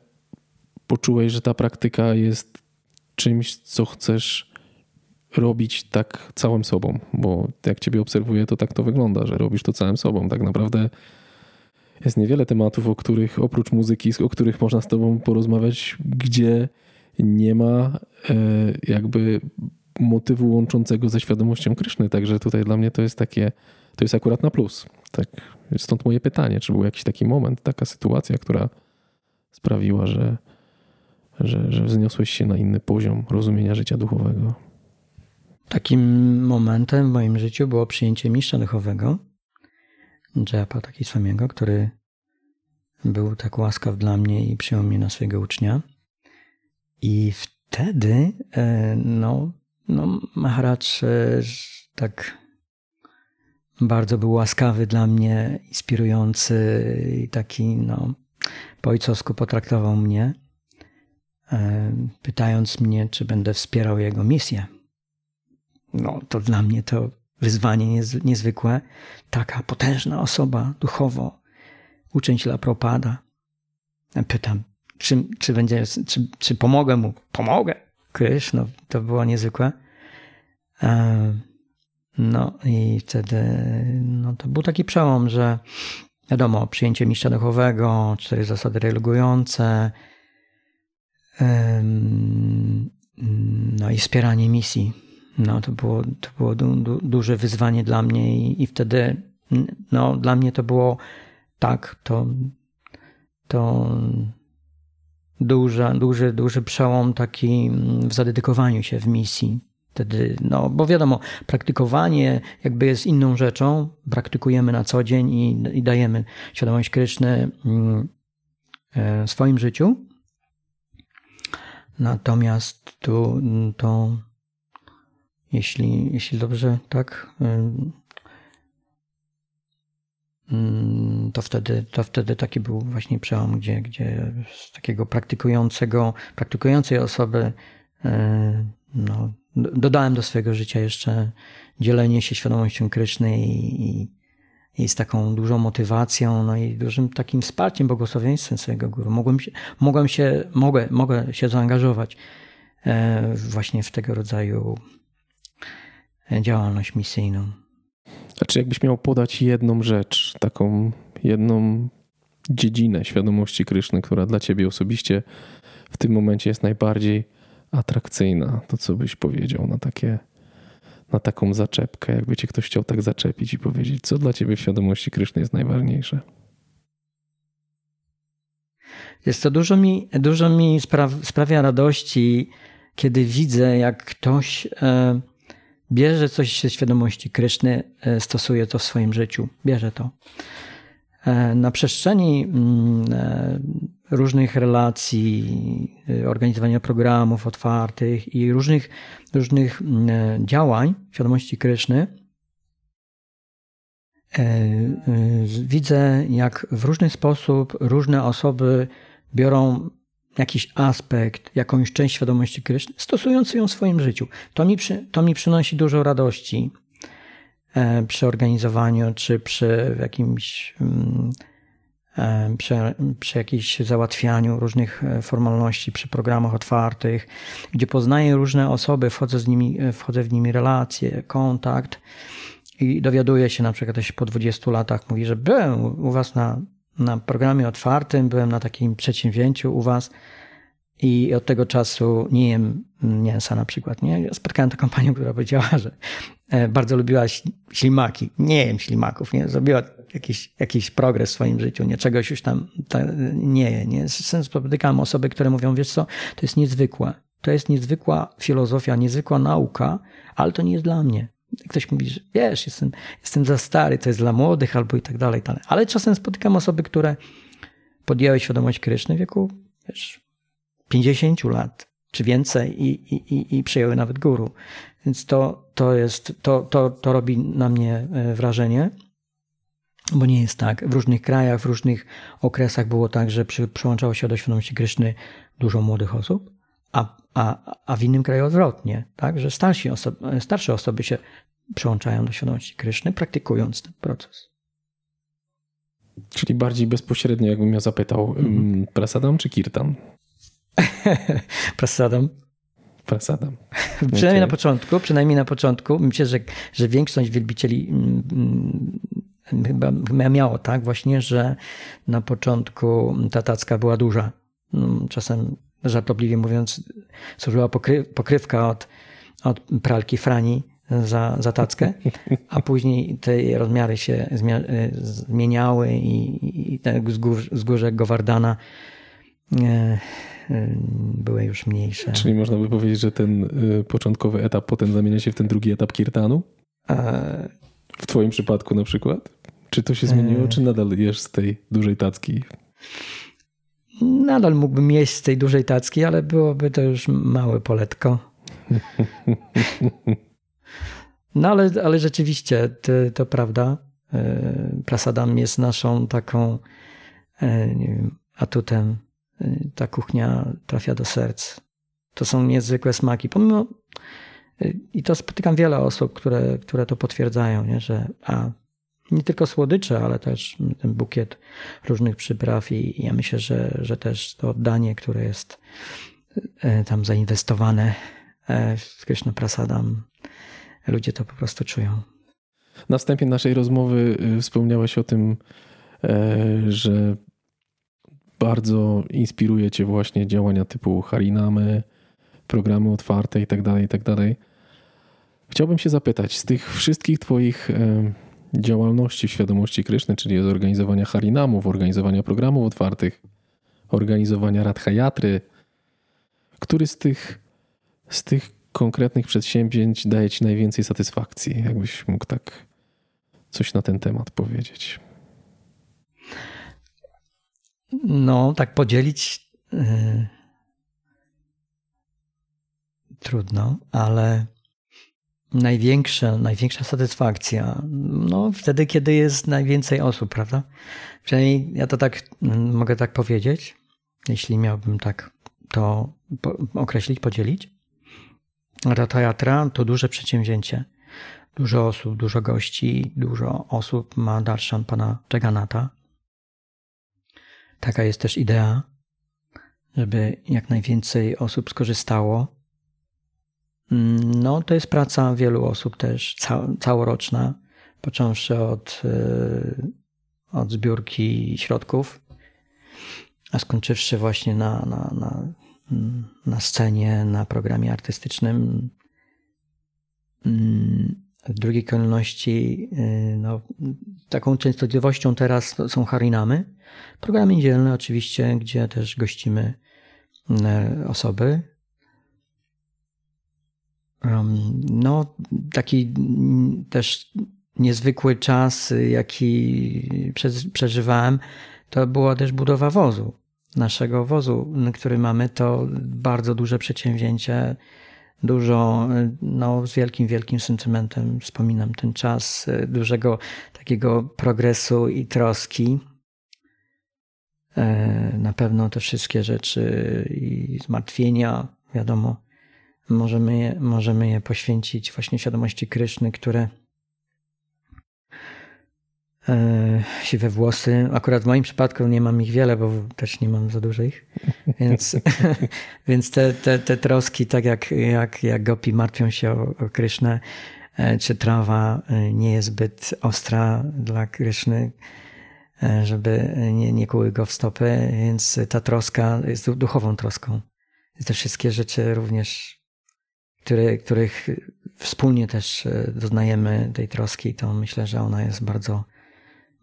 poczułeś, że ta praktyka jest czymś, co chcesz robić tak całym sobą, bo jak Ciebie obserwuję, to tak to wygląda, że robisz to całym sobą. Tak naprawdę jest niewiele tematów, o których oprócz muzyki, o których można z Tobą porozmawiać, gdzie nie ma e, jakby motywu łączącego ze świadomością Kryszny. Także tutaj dla mnie to jest takie, to jest akurat na plus. Tak, stąd moje pytanie, czy był jakiś taki moment, taka sytuacja, która sprawiła, że, że, że wzniosłeś się na inny poziom rozumienia życia duchowego? Takim momentem w moim życiu było przyjęcie mistrza duchowego, Japa taki swamiego, który był tak łaskaw dla mnie i przyjął mnie na swojego ucznia. I wtedy, e, no, no Maharaj e, tak bardzo był łaskawy dla mnie, inspirujący i taki, no, po ojcowsku potraktował mnie, e, pytając mnie, czy będę wspierał jego misję. No, to dla mnie to wyzwanie niezwykłe. Taka potężna osoba duchowo, uczeń się Propada. Pytam, czy, czy, będzie, czy, czy pomogę mu? Pomogę. Krysz, no to było niezwykłe. E, no i wtedy no, to był taki przełom, że wiadomo, przyjęcie mistrza duchowego, cztery zasady relugujące, no i wspieranie misji. No, to było, to było du, du, duże wyzwanie dla mnie i, i wtedy no, dla mnie to było tak, to, to duży, duży, duży przełom taki w zadedykowaniu się w misji. Wtedy, no, bo wiadomo, praktykowanie jakby jest inną rzeczą. Praktykujemy na co dzień i, i dajemy świadomość Kryszny e, w swoim życiu. Natomiast tu to, jeśli, jeśli dobrze tak to wtedy, to wtedy taki był właśnie przełom, gdzie, gdzie z takiego praktykującego, praktykującej osoby e, no, dodałem do swojego życia jeszcze dzielenie się świadomością Kryszny i, i, i, z taką dużą motywacją, no i dużym takim wsparciem, błogosławieństwem swojego guru. Mogłem się, mogłem się, mogę, mogę się zaangażować e, właśnie w tego rodzaju działalność misyjną. A czy jakbyś miał podać jedną rzecz, taką jedną dziedzinę świadomości Kryszny, która dla ciebie osobiście w tym momencie jest najbardziej atrakcyjna, to co byś powiedział na takie na taką zaczepkę, jakby cię ktoś chciał tak zaczepić i powiedzieć, co dla ciebie w świadomości Kryszny jest najważniejsze? Jest to dużo mi, dużo mi sprawia radości, kiedy widzę, jak ktoś e, bierze coś ze świadomości Kryszny, e, stosuje to w swoim życiu, bierze to. E, na przestrzeni mm, e, różnych relacji, organizowania programów otwartych i różnych, różnych mm, działań świadomości Kryszny, widzę, jak w różny sposób różne osoby biorą jakiś aspekt, jakąś część świadomości Kryszny, stosując ją w swoim życiu. To mi, przy, to mi przynosi dużo radości e, przy organizowaniu, czy przy jakimś mm, e, przy, przy jakimś załatwianiu różnych e, formalności, przy programach otwartych, gdzie poznaję różne osoby, wchodzę, z nimi, wchodzę w nimi relacje, kontakt i dowiaduję się na przykład ktoś po 20 latach mówi, że byłem u was na na programie otwartym, byłem na takim przedsięwzięciu u was i od tego czasu nie jem mięsa na przykład. Nie? Spotkałem taką panią, która powiedziała, że e, bardzo lubiła ślimaki. Nie jem ślimaków, nie? Zrobiła jakiś, jakiś progres w swoim życiu, nie? Czegoś już tam nie je, nie? Spotykałem osoby, które mówią, wiesz co, to jest niezwykłe. To jest niezwykła filozofia, niezwykła nauka, ale to nie jest dla mnie ktoś mówi, że wiesz, jestem, jestem za stary, to jest dla młodych albo i tak dalej, tak. Ale czasem spotykam osoby, które podjęły świadomość Kryszny w wieku wiesz, 50 lat czy więcej i, i, i przyjęły nawet guru. Więc to, to jest, to, to, to robi na mnie e, wrażenie, bo nie jest tak. W różnych krajach, w różnych okresach było tak, że przy, przyłączało się do świadomości Kryszny dużo młodych osób, a, a, a w innym kraju odwrotnie, tak? że starsi osoby, starsze osoby się przyłączają do świadomości Kryszny, praktykując ten proces. Czyli bardziej bezpośrednio, jakbym ja zapytał, mm. prasadam czy kirtan? prasadam. Prasadam. przynajmniej okay. na początku, przynajmniej na początku. Myślę, że, że większość wielbicieli mm, mm, chyba, chyba miało tak właśnie, że na początku ta tacka była duża. Mm, czasem żartobliwie mówiąc, służyła pokry, pokrywka od, od pralki Frani za, za tackę, a później te rozmiary się zmieniały i, i te wzgórze Gowardana e, e, były już mniejsze. Czyli można by powiedzieć, że ten e, początkowy etap potem zamienia się w ten drugi etap kirtanu? W twoim przypadku na przykład? Czy to się zmieniło, czy nadal jesz z tej dużej tacki? Nadal mógłbym jeść z tej dużej tacki, ale byłoby to już małe poletko. No ale, ale rzeczywiście to, to prawda. E, Prasadam jest naszą taką e, atutem. E, ta kuchnia trafia do serc. To są niezwykłe smaki. Pomimo, i to spotykam wiele osób, które, które to potwierdzają, nie? że a, nie tylko słodycze, ale też ten bukiet różnych przypraw i ja myślę, że, że też to oddanie, które jest tam zainwestowane w Krishna Prasadam, ludzie to po prostu czują. Na wstępie naszej rozmowy y, wspomniałeś o tym, że bardzo inspiruje cię właśnie działania typu Harinamy, programy otwarte i tak dalej, i tak. Chciałbym się zapytać, z tych wszystkich twoich działalności w świadomości Kryszny, czyli zorganizowania harinamów, organizowania programów otwartych, organizowania radhajatry, który z tych, z tych konkretnych przedsięwzięć daje ci najwięcej satysfakcji? Jakbyś mógł tak coś na ten temat powiedzieć? No, tak podzielić yy, trudno, ale największa, największa satysfakcja, no wtedy, kiedy jest najwięcej osób, prawda? Przynajmniej ja to tak mm, mogę tak powiedzieć, jeśli miałbym tak to określić, podzielić. Ratayatra to duże przedsięwzięcie. Dużo osób, dużo gości, dużo osób ma darshan pana Jagannatha. Taka jest też idea, żeby jak najwięcej osób skorzystało no, to jest praca wielu osób też całoroczna, począwszy od, e, od zbiórki środków, a skończywszy właśnie na, na, na, na scenie, na programie artystycznym. W drugiej kolejności, e, no, taką częstotliwością teraz są harinamy. Programy niedzielne oczywiście, gdzie też gościmy e, osoby no, taki też niezwykły czas, jaki przeżywałem, to była też budowa wozu. Naszego wozu, który mamy, to bardzo duże przedsięwzięcie, dużo, no, z wielkim, wielkim sentymentem wspominam ten czas dużego takiego progresu i troski. E, na pewno te wszystkie rzeczy i zmartwienia, wiadomo, możemy je, możemy je poświęcić właśnie świadomości Kryszny, które e, siwe włosy. Akurat w moim przypadku nie mam ich wiele, bo też nie mam za dużo ich. Więc, więc te, te, te troski, tak jak, jak, jak gopi martwią się o, o Krysznę, e, czy trawa e, nie jest zbyt ostra dla Kryszny, żeby nie, nie kuły go w stopy, więc ta troska jest duchową troską. Te wszystkie rzeczy również który, których wspólnie też e, doznajemy tej troski, to myślę, że ona jest bardzo,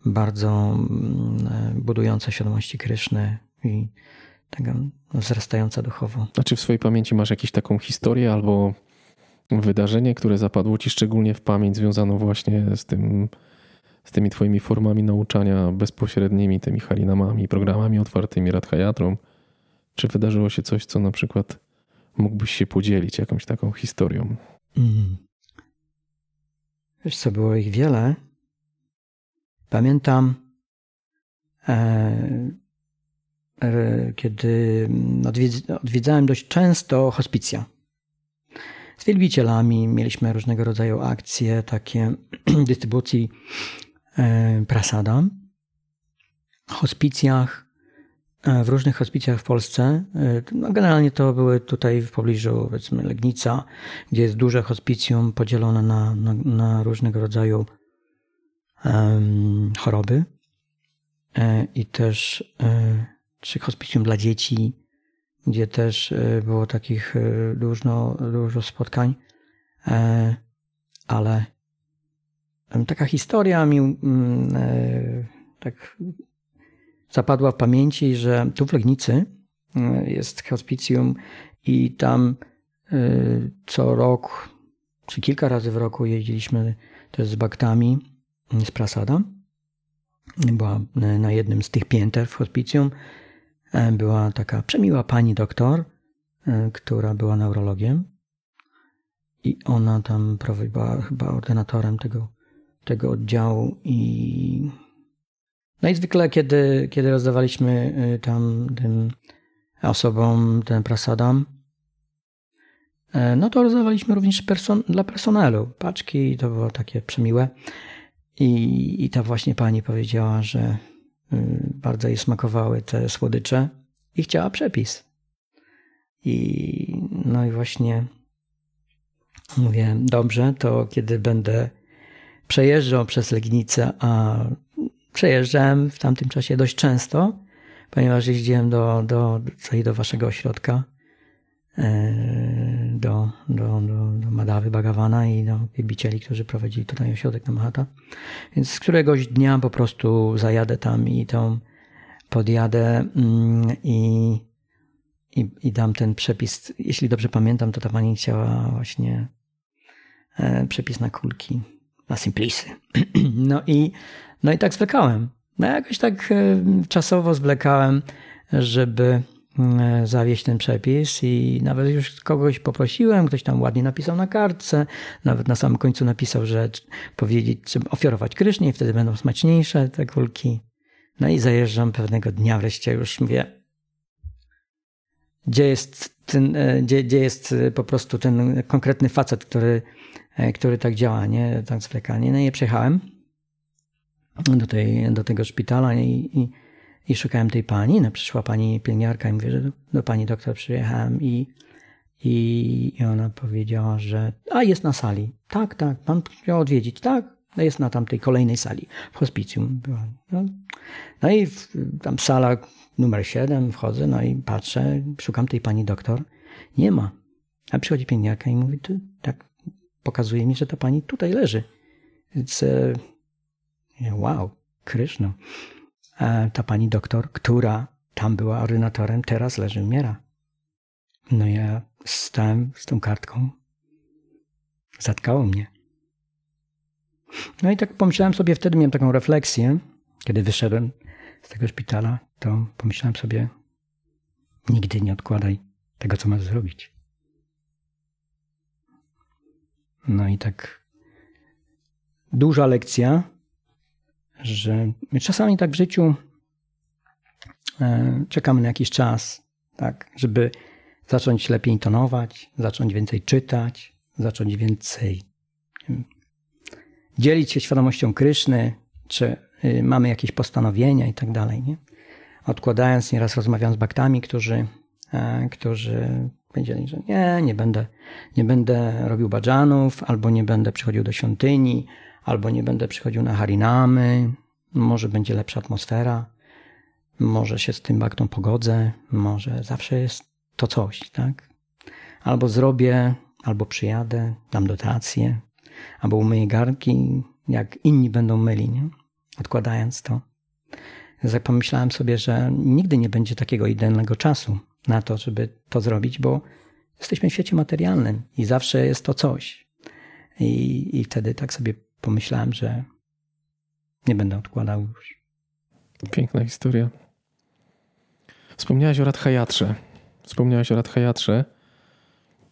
bardzo mm, e, budująca świadomości Kryszny i tego wzrastająca duchowo. A czy w swojej pamięci masz jakąś taką historię albo wydarzenie, które zapadło ci szczególnie w pamięć, związaną właśnie z tym, z tymi twoimi formami nauczania bezpośrednimi, tymi harinamami, programami otwartymi, radhayatrą? Czy wydarzyło się coś, co na przykład mógłbyś się podzielić jakąś taką historią? Mm. Wiesz co, było ich wiele. Pamiętam, e, e, kiedy odwiedzałem dość często hospicja. Z wielbicielami mieliśmy różnego rodzaju akcje, takie dystrybucji e, prasada. W hospicjach w różnych hospicjach w Polsce. E, no generalnie to były tutaj w pobliżu, powiedzmy, Legnica, gdzie jest duże hospicjum podzielone na, na, na różnego rodzaju um, choroby. E, I też czy hospicjum dla dzieci, gdzie też było takich dużo, dużo spotkań. Ale taka historia mi mm, tak zapadła w pamięci, że tu w Legnicy e, jest hospicjum i tam e, co rok, czy kilka razy w roku jeździliśmy też z baktami z Prasada. Była e, na jednym z tych pięter w hospicjum. Była taka przemiła pani doktor, która była neurologiem i ona tam była chyba ordynatorem tego, tego oddziału i no i zwykle, kiedy, kiedy rozdawaliśmy y, tam tym osobom ten prasadam, e, no to rozdawaliśmy również person dla personelu. Paczki to było takie przemiłe. I, I ta właśnie pani powiedziała, że y, bardzo jej smakowały te słodycze i chciała przepis. I no i właśnie mówię, dobrze, to kiedy będę przejeżdżał przez Legnicę, a przejeżdżałem w tamtym czasie dość często, ponieważ jeździłem do, do, do, do waszego ośrodka, e, do, do, do, do Madawy Bagawana i do wielbicieli, którzy prowadzili tutaj ośrodek na Mahata. Więc z któregoś dnia po prostu zajadę tam i tą podjadę mm, i, i, i dam ten przepis. Jeśli dobrze pamiętam, to ta pani chciała właśnie e, przepis na kulki, na simplisy. No i, no i tak zwlekałem. No jakoś tak e, czasowo zwlekałem, żeby e, zawieść ten przepis i nawet już kogoś poprosiłem, ktoś tam ładnie napisał na kartce, nawet na samym końcu napisał, że powiedzieć, czy ofiarować krysznie wtedy będą smaczniejsze te kulki. No i zajeżdżam pewnego dnia wreszcie już mówię, gdzie jest ten, e, gdzie, gdzie jest po prostu ten konkretny facet, który, który tak działa, nie? Tak zwlekanie. No i przejechałem do, tej, do tego szpitala i, i, i szukałem tej pani. No, przyszła pani pielęgniarka i mówię, że do, do pani doktor przyjechałem i, i, i ona powiedziała, że a jest na sali. Tak, tak, pan chciał odwiedzić. Tak, no jest na tamtej kolejnej sali. W hospicjum. No, no i w, tam sala numer 7, wchodzę, no i patrzę, szukam tej pani doktor. Nie ma. A przychodzi pielęgniarka i mówi, tak pokazuje mi, że ta pani tutaj leży. Więc e, wow, Kryszno. A ta pani doktor, która tam była ordynatorem, teraz leży, umiera. No ja stałem z tą kartką. Zatkało mnie. No i tak pomyślałem sobie, wtedy miałem taką refleksję, kiedy wyszedłem z tego szpitala, to pomyślałem sobie, nigdy nie odkładaj tego, co masz zrobić. No i tak duża lekcja, że czasami tak w życiu e, czekamy na jakiś czas, tak, żeby zacząć lepiej intonować, zacząć więcej czytać, zacząć więcej wiem, dzielić się świadomością Kryszny, czy y, mamy jakieś postanowienia i tak dalej. Nie? Odkładając, nieraz rozmawiam z baktami, którzy, e, którzy powiedzieli, że nie, nie będę, nie będę robił badżanów, albo nie będę przychodził do świątyni, albo nie będę przychodził na harinamy, może będzie lepsza atmosfera, może się z tym baktą pogodzę, może zawsze jest to coś, tak? Albo zrobię, albo przyjadę, dam dotację, albo umyję garnki, jak inni będą myli, nie? odkładając to. Jak pomyślałem sobie, że nigdy nie będzie takiego idealnego czasu na to, żeby to zrobić, bo jesteśmy w świecie materialnym i zawsze jest to coś. I, i wtedy tak sobie pomyślałem, że nie będę odkładał już. Piękna historia. Wspomniałeś o Radhajatrze. Wspomniałeś o Radhajatrze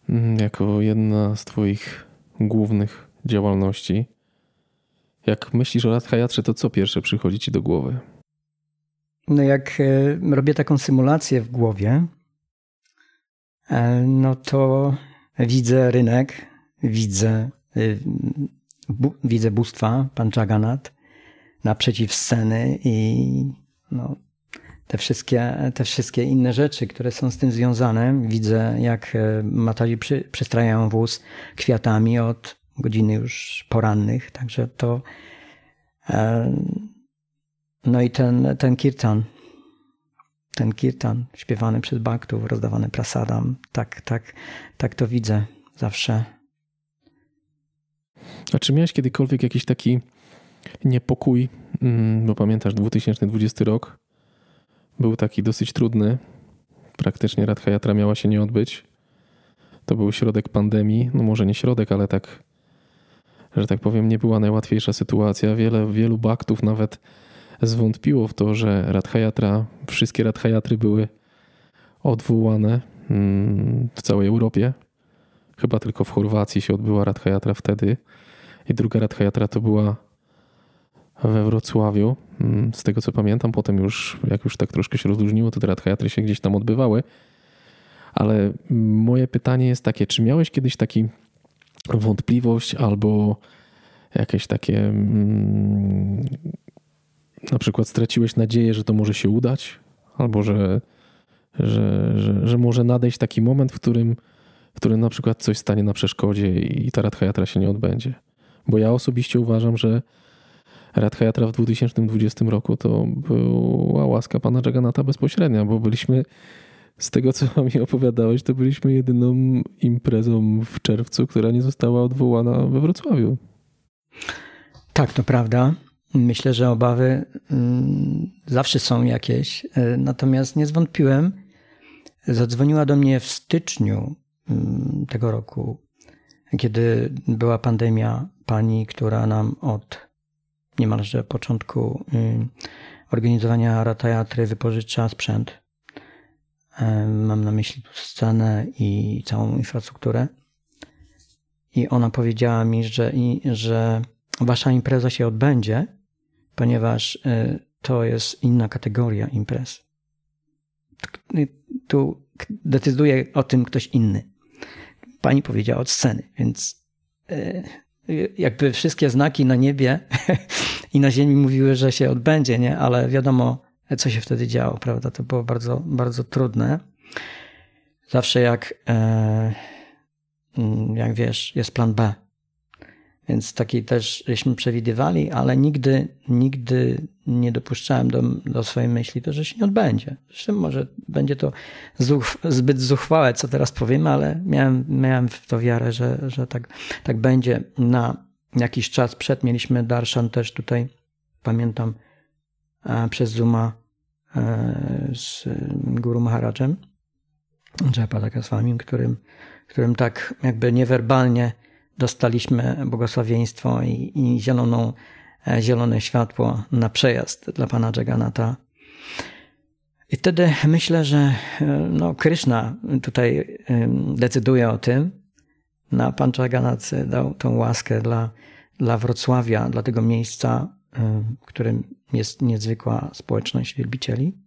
mm, jako jedna z Twoich głównych działalności. Jak myślisz o Radhajatrze, to co pierwsze przychodzi Ci do głowy? No jak e, robię taką symulację w głowie, e, no to widzę rynek, widzę e, bu, widzę bóstwa, pan Jagannath, naprzeciw sceny i no, te, wszystkie, te wszystkie inne rzeczy, które są z tym związane. Widzę, jak e, Mataji przy, przystrajają wóz kwiatami od godziny już porannych, także to e, no i ten, ten kirtan, ten kirtan śpiewany przez baktów, rozdawany prasadam, tak, tak, tak to widzę zawsze a czy miałeś kiedykolwiek jakiś taki niepokój, mm, bo pamiętasz 2020 rok był taki dosyć trudny. Praktycznie Radha Yatra miała się nie odbyć. To był środek pandemii, no może nie środek, ale tak, że tak powiem, nie była najłatwiejsza sytuacja. Wiele, wielu baktów nawet zwątpiło w to, że Radha wszystkie Radha były odwołane mm, w całej Europie. Chyba tylko w Chorwacji się odbyła Radha wtedy. I druga Radha to była we Wrocławiu. Mm, z tego co pamiętam, potem już, jak już tak troszkę się rozluźniło, to te Radha się gdzieś tam odbywały. Ale moje pytanie jest takie, czy miałeś kiedyś taki wątpliwość albo jakieś takie mm, na przykład straciłeś nadzieję, że to może się udać, albo że, że, że, że może nadejść taki moment, w którym, w którym na przykład coś stanie na przeszkodzie i ta Radha się nie odbędzie. Bo ja osobiście uważam, że Radhayatra w 2020 roku to była łaska pana Jagannatha bezpośrednia, bo byliśmy z tego, co mi opowiadałeś, to byliśmy jedyną imprezą w czerwcu, która nie została odwołana we Wrocławiu. Tak, to prawda. Myślę, że obawy mm, zawsze są jakieś, e, natomiast nie zwątpiłem. Zadzwoniła do mnie w styczniu mm, tego roku, kiedy była pandemia, pani, która nam od niemalże początku y, organizowania Ratayatry wypożycza sprzęt. E, mam na myśli tu scenę i całą infrastrukturę. I ona powiedziała mi, że, że wasza impreza się odbędzie, ponieważ y, to jest inna kategoria imprez. Y, tu decyduje o tym ktoś inny. Pani powiedziała od sceny, więc jakby wszystkie znaki na niebie i na ziemi mówiły, że się odbędzie, nie? Ale wiadomo, co się wtedy działo, prawda? To było bardzo, bardzo trudne. Zawsze jak, e, mm, jak wiesz, jest plan B. Więc taki też żeśmy przewidywali, ale nigdy, nigdy nie dopuszczałem do, do swojej myśli to, że się nie odbędzie. Zresztą może będzie to zuch, zbyt zuchwałe, co teraz powiemy, ale miałem, miałem w to wiarę, że, że tak, tak będzie. Na jakiś czas przed mieliśmy Darshan też tutaj, pamiętam, e, przez Zuma e, z Guru Maharajem, Jayapadakaswamim, którym, którym tak jakby niewerbalnie dostaliśmy błogosławieństwo i, i zieloną, e, zielone światło na przejazd dla pana Jagannatha. I wtedy myślę, że no, Krishna tutaj decyduje o tym, na Pan Czaganac dał tą łaskę dla, dla Wrocławia, dla tego miejsca, w którym jest niezwykła społeczność wielbicieli,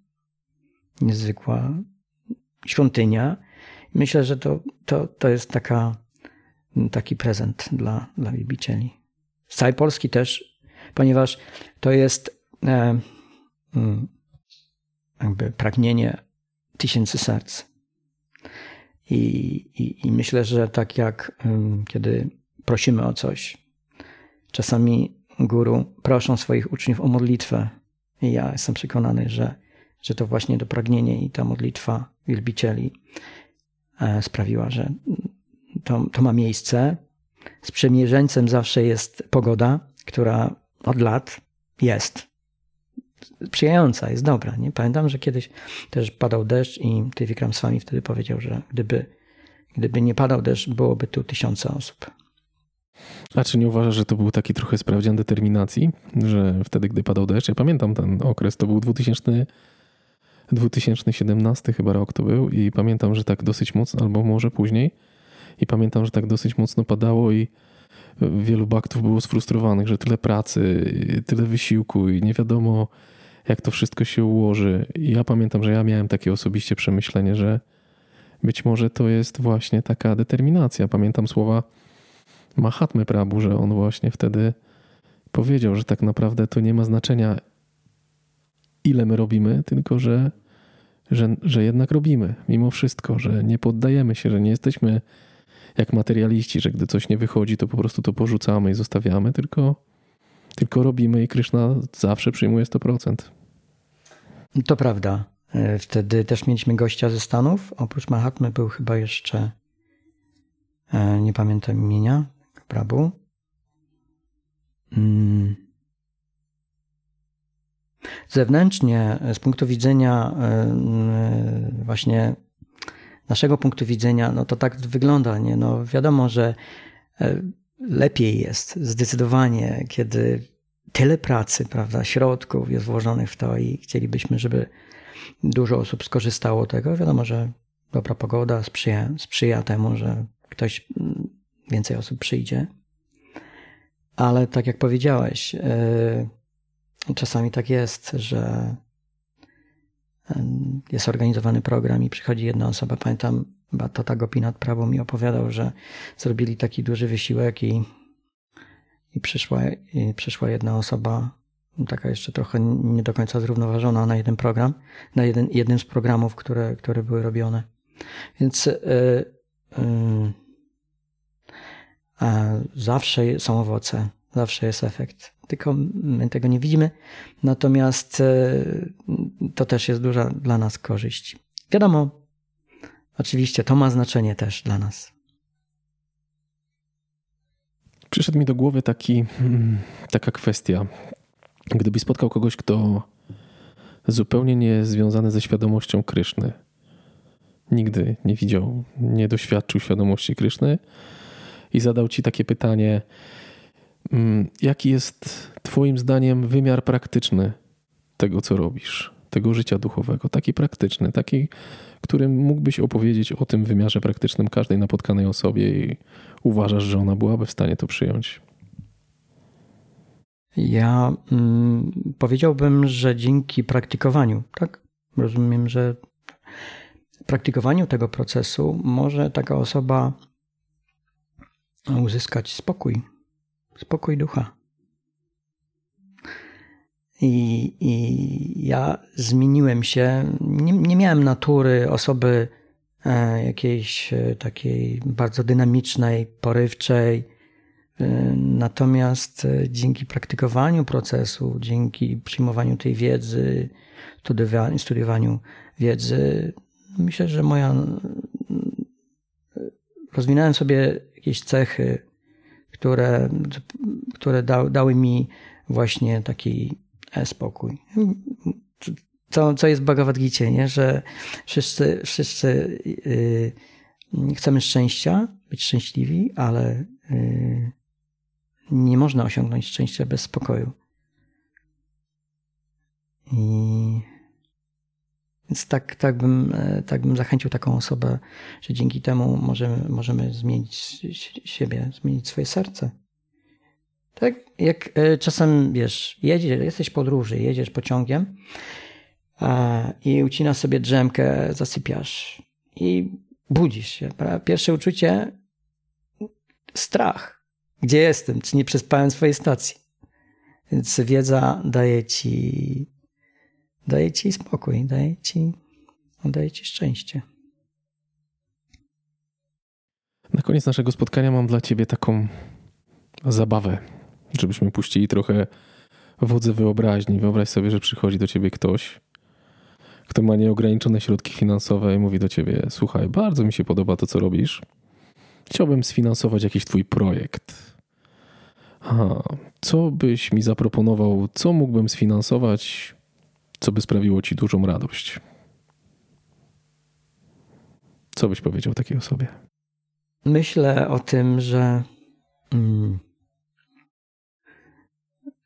niezwykła świątynia. Myślę, że to, to, to jest taka, taki prezent dla, dla wielbicieli. Z całej Polski też, ponieważ to jest e, jakby pragnienie tysięcy serc. I, i, I, myślę, że tak jak kiedy prosimy o coś, czasami guru proszą swoich uczniów o modlitwę. I ja jestem przekonany, że, że to właśnie to pragnienie i ta modlitwa wielbicieli e, sprawiła, że to, to ma miejsce. Sprzymierzeńcem zawsze jest pogoda, która od lat jest sprzyjająca, jest dobra. Nie? Pamiętam, że kiedyś też padał deszcz i ty Wikram wami wtedy powiedział, że gdyby, gdyby nie padał deszcz, byłoby tu tysiące osób. A czy nie uważasz, że to był taki trochę sprawdzian determinacji, że wtedy, gdy padał deszcz, ja pamiętam ten okres, to był 2000, 2017 chyba rok to był i pamiętam, że tak dosyć mocno, albo może później, i pamiętam, że tak dosyć mocno padało i wielu baktów było sfrustrowanych, że tyle pracy, tyle wysiłku i nie wiadomo, jak to wszystko się ułoży. I ja pamiętam, że ja miałem takie osobiście przemyślenie, że być może to jest właśnie taka determinacja. Pamiętam słowa Mahatmy Prabhu, że on właśnie wtedy powiedział, że tak naprawdę to nie ma znaczenia, ile my robimy, tylko że, że, że jednak robimy mimo wszystko, że nie poddajemy się, że nie jesteśmy jak materialiści, że gdy coś nie wychodzi, to po prostu to porzucamy i zostawiamy, tylko, tylko robimy i Kryszna zawsze przyjmuje 100%. To prawda. E, wtedy też mieliśmy gościa ze Stanów. Oprócz Mahatmy był chyba jeszcze, e, nie pamiętam imienia, Prabhu. Mm. Zewnętrznie, z punktu widzenia e, właśnie naszego punktu widzenia, no to tak wygląda. Nie? No wiadomo, że e, lepiej jest zdecydowanie, kiedy tyle pracy, prawda, środków jest włożonych w to i chcielibyśmy, żeby dużo osób skorzystało tego. Wiadomo, że dobra pogoda sprzyja, sprzyja temu, że ktoś mm, więcej osób przyjdzie. Ale tak jak powiedziałeś, e, czasami tak jest, że jest organizowany program i przychodzi jedna osoba. Pamiętam, chyba Tata Gopinat Prawo mi opowiadał, że zrobili taki duży wysiłek i, i, przyszła, i przyszła jedna osoba, taka jeszcze trochę nie do końca zrównoważona na jeden program, na jeden, jednym z programów, które, które były robione. Więc yy, yy, zawsze są owoce, zawsze jest efekt tylko my tego nie widzimy. Natomiast to też jest duża dla nas korzyść. Wiadomo, oczywiście to ma znaczenie też dla nas. Przyszedł mi do głowy taki, hmm, taka kwestia. Gdybyś spotkał kogoś, kto zupełnie nie związany ze świadomością Kryszny, nigdy nie widział, nie doświadczył świadomości Kryszny i zadał ci takie pytanie, jaki jest Twoim zdaniem wymiar praktyczny tego, co robisz, tego życia duchowego, taki praktyczny, taki, którym mógłbyś opowiedzieć o tym wymiarze praktycznym każdej napotkanej osobie i uważasz, że ona byłaby w stanie to przyjąć? Ja mm, powiedziałbym, że dzięki praktykowaniu, tak? Rozumiem, że praktykowaniu tego procesu może taka osoba uzyskać spokój, spokój ducha. I, I, ja zmieniłem się. Nie, nie miałem natury osoby e, jakiejś e, takiej bardzo dynamicznej, porywczej. E, natomiast dzięki praktykowaniu procesu, dzięki przyjmowaniu tej wiedzy, studiowaniu, wiedzy, myślę, że moja. Rozwinąłem sobie jakieś cechy, które, które da, dały mi właśnie taki E, spokój. Co, co jest w Bhagavad Gita, nie? że wszyscy, wszyscy yy, chcemy szczęścia, być szczęśliwi, ale yy, nie można osiągnąć szczęścia bez spokoju. I więc tak, tak, bym, e, tak bym zachęcił taką osobę, że dzięki temu możemy, możemy zmienić siebie, zmienić swoje serce. Tak jak e, czasem, wiesz, jedziesz, jesteś w podróży, jedziesz pociągiem i ucinasz sobie drzemkę, zasypiasz i budzisz się. Pierwsze uczucie strach. Gdzie jestem? Czy nie przespałem swojej stacji? Więc wiedza daje ci, daje ci spokój, daje ci, daje ci szczęście. Na koniec naszego spotkania mam dla ciebie taką zabawę żebyśmy puścili trochę wodze wyobraźni. Wyobraź sobie, że przychodzi do ciebie ktoś, kto ma nieograniczone środki finansowe i mówi do ciebie: Słuchaj, bardzo mi się podoba to, co robisz. Chciałbym sfinansować jakiś twój projekt. Aha, co byś mi zaproponował, co mógłbym sfinansować, co by sprawiło ci dużą radość? Co byś powiedział takiej osobie? Myślę o tym, że. Mm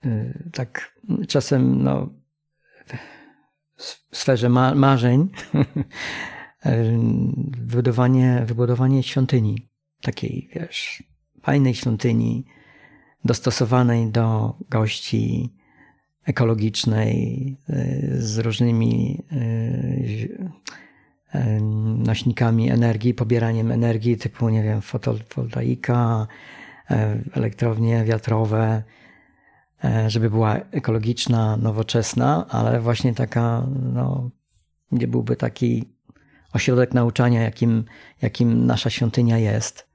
Y, tak czasem no, w sferze ma marzeń y, wybudowanie, wybudowanie świątyni, takiej wiesz, fajnej świątyni, dostosowanej do gości, ekologicznej, y, z różnymi nośnikami energii, pobieraniem energii typu, nie wiem, fotowoltaika, elektrownie wiatrowe, żeby była ekologiczna, nowoczesna, ale właśnie taka, no, gdzie byłby taki ośrodek nauczania, jakim, jakim nasza świątynia jest,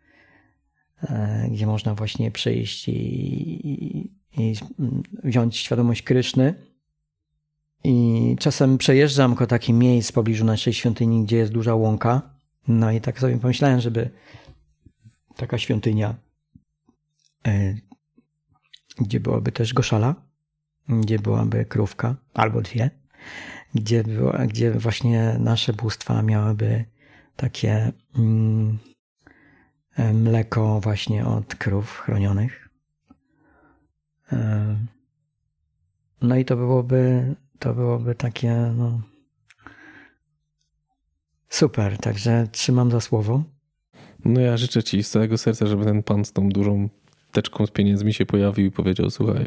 gdzie można właśnie przyjść i, i, i wziąć świadomość Kryszny. I czasem przejeżdżam ko taki miejsc w pobliżu naszej świątyni, gdzie jest duża łąka. No i tak sobie pomyślałem, żeby taka świątynia e, gdzie byłaby też goszala, gdzie byłaby krówka albo dwie, gdzie, było, gdzie właśnie nasze bóstwa miałyby takie mm, mleko właśnie od krów chronionych. No i to byłoby, to byłoby takie no, super, także trzymam za słowo. No ja życzę Ci z całego serca, żeby ten pan z tą dużą teczką z pieniędzmi się pojawił i powiedział: Słuchaj,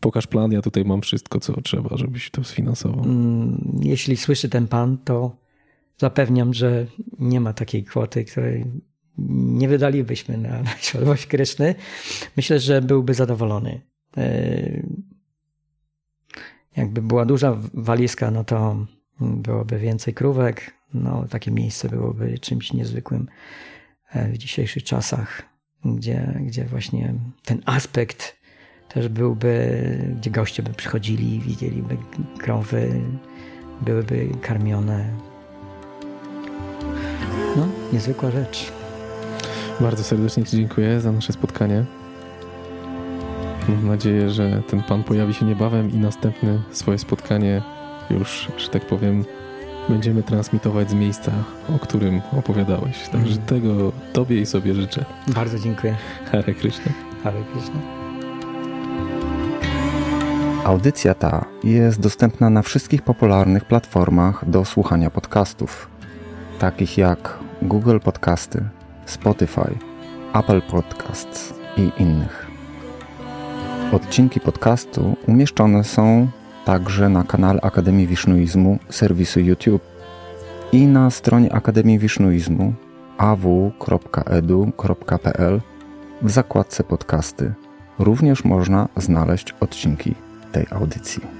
pokaż plan, ja tutaj mam wszystko, co trzeba, żebyś to sfinansował. Jeśli słyszy ten pan, to zapewniam, że nie ma takiej kwoty, której nie wydalibyśmy na, na świadomość Kryszny. Myślę, że byłby zadowolony. E, jakby była duża walizka, no to byłoby więcej krówek. No, takie miejsce byłoby czymś niezwykłym e, w dzisiejszych czasach gdzie, gdzie właśnie ten aspekt też byłby, gdzie goście by przychodzili, widzieliby krowy, byłyby karmione. No, niezwykła rzecz. Bardzo serdecznie Ci dziękuję za nasze spotkanie. Mam nadzieję, że ten pan pojawi się niebawem i następne swoje spotkanie już, że tak powiem, będziemy transmitować z miejsca, o którym opowiadałeś. Także mm. tego Tobie i sobie życzę. Bardzo dziękuję. Hare Krishna. Hare Krishna. Audycja ta jest dostępna na wszystkich popularnych platformach do słuchania podcastów, takich jak Google Podcasty, Spotify, Apple Podcasts i innych. Odcinki podcastu umieszczone są także na kanale Akademii Wisznuizmu serwisu YouTube i na stronie Akademii Wisznuizmu aw.edu.pl w zakładce podcasty również można znaleźć odcinki tej audycji.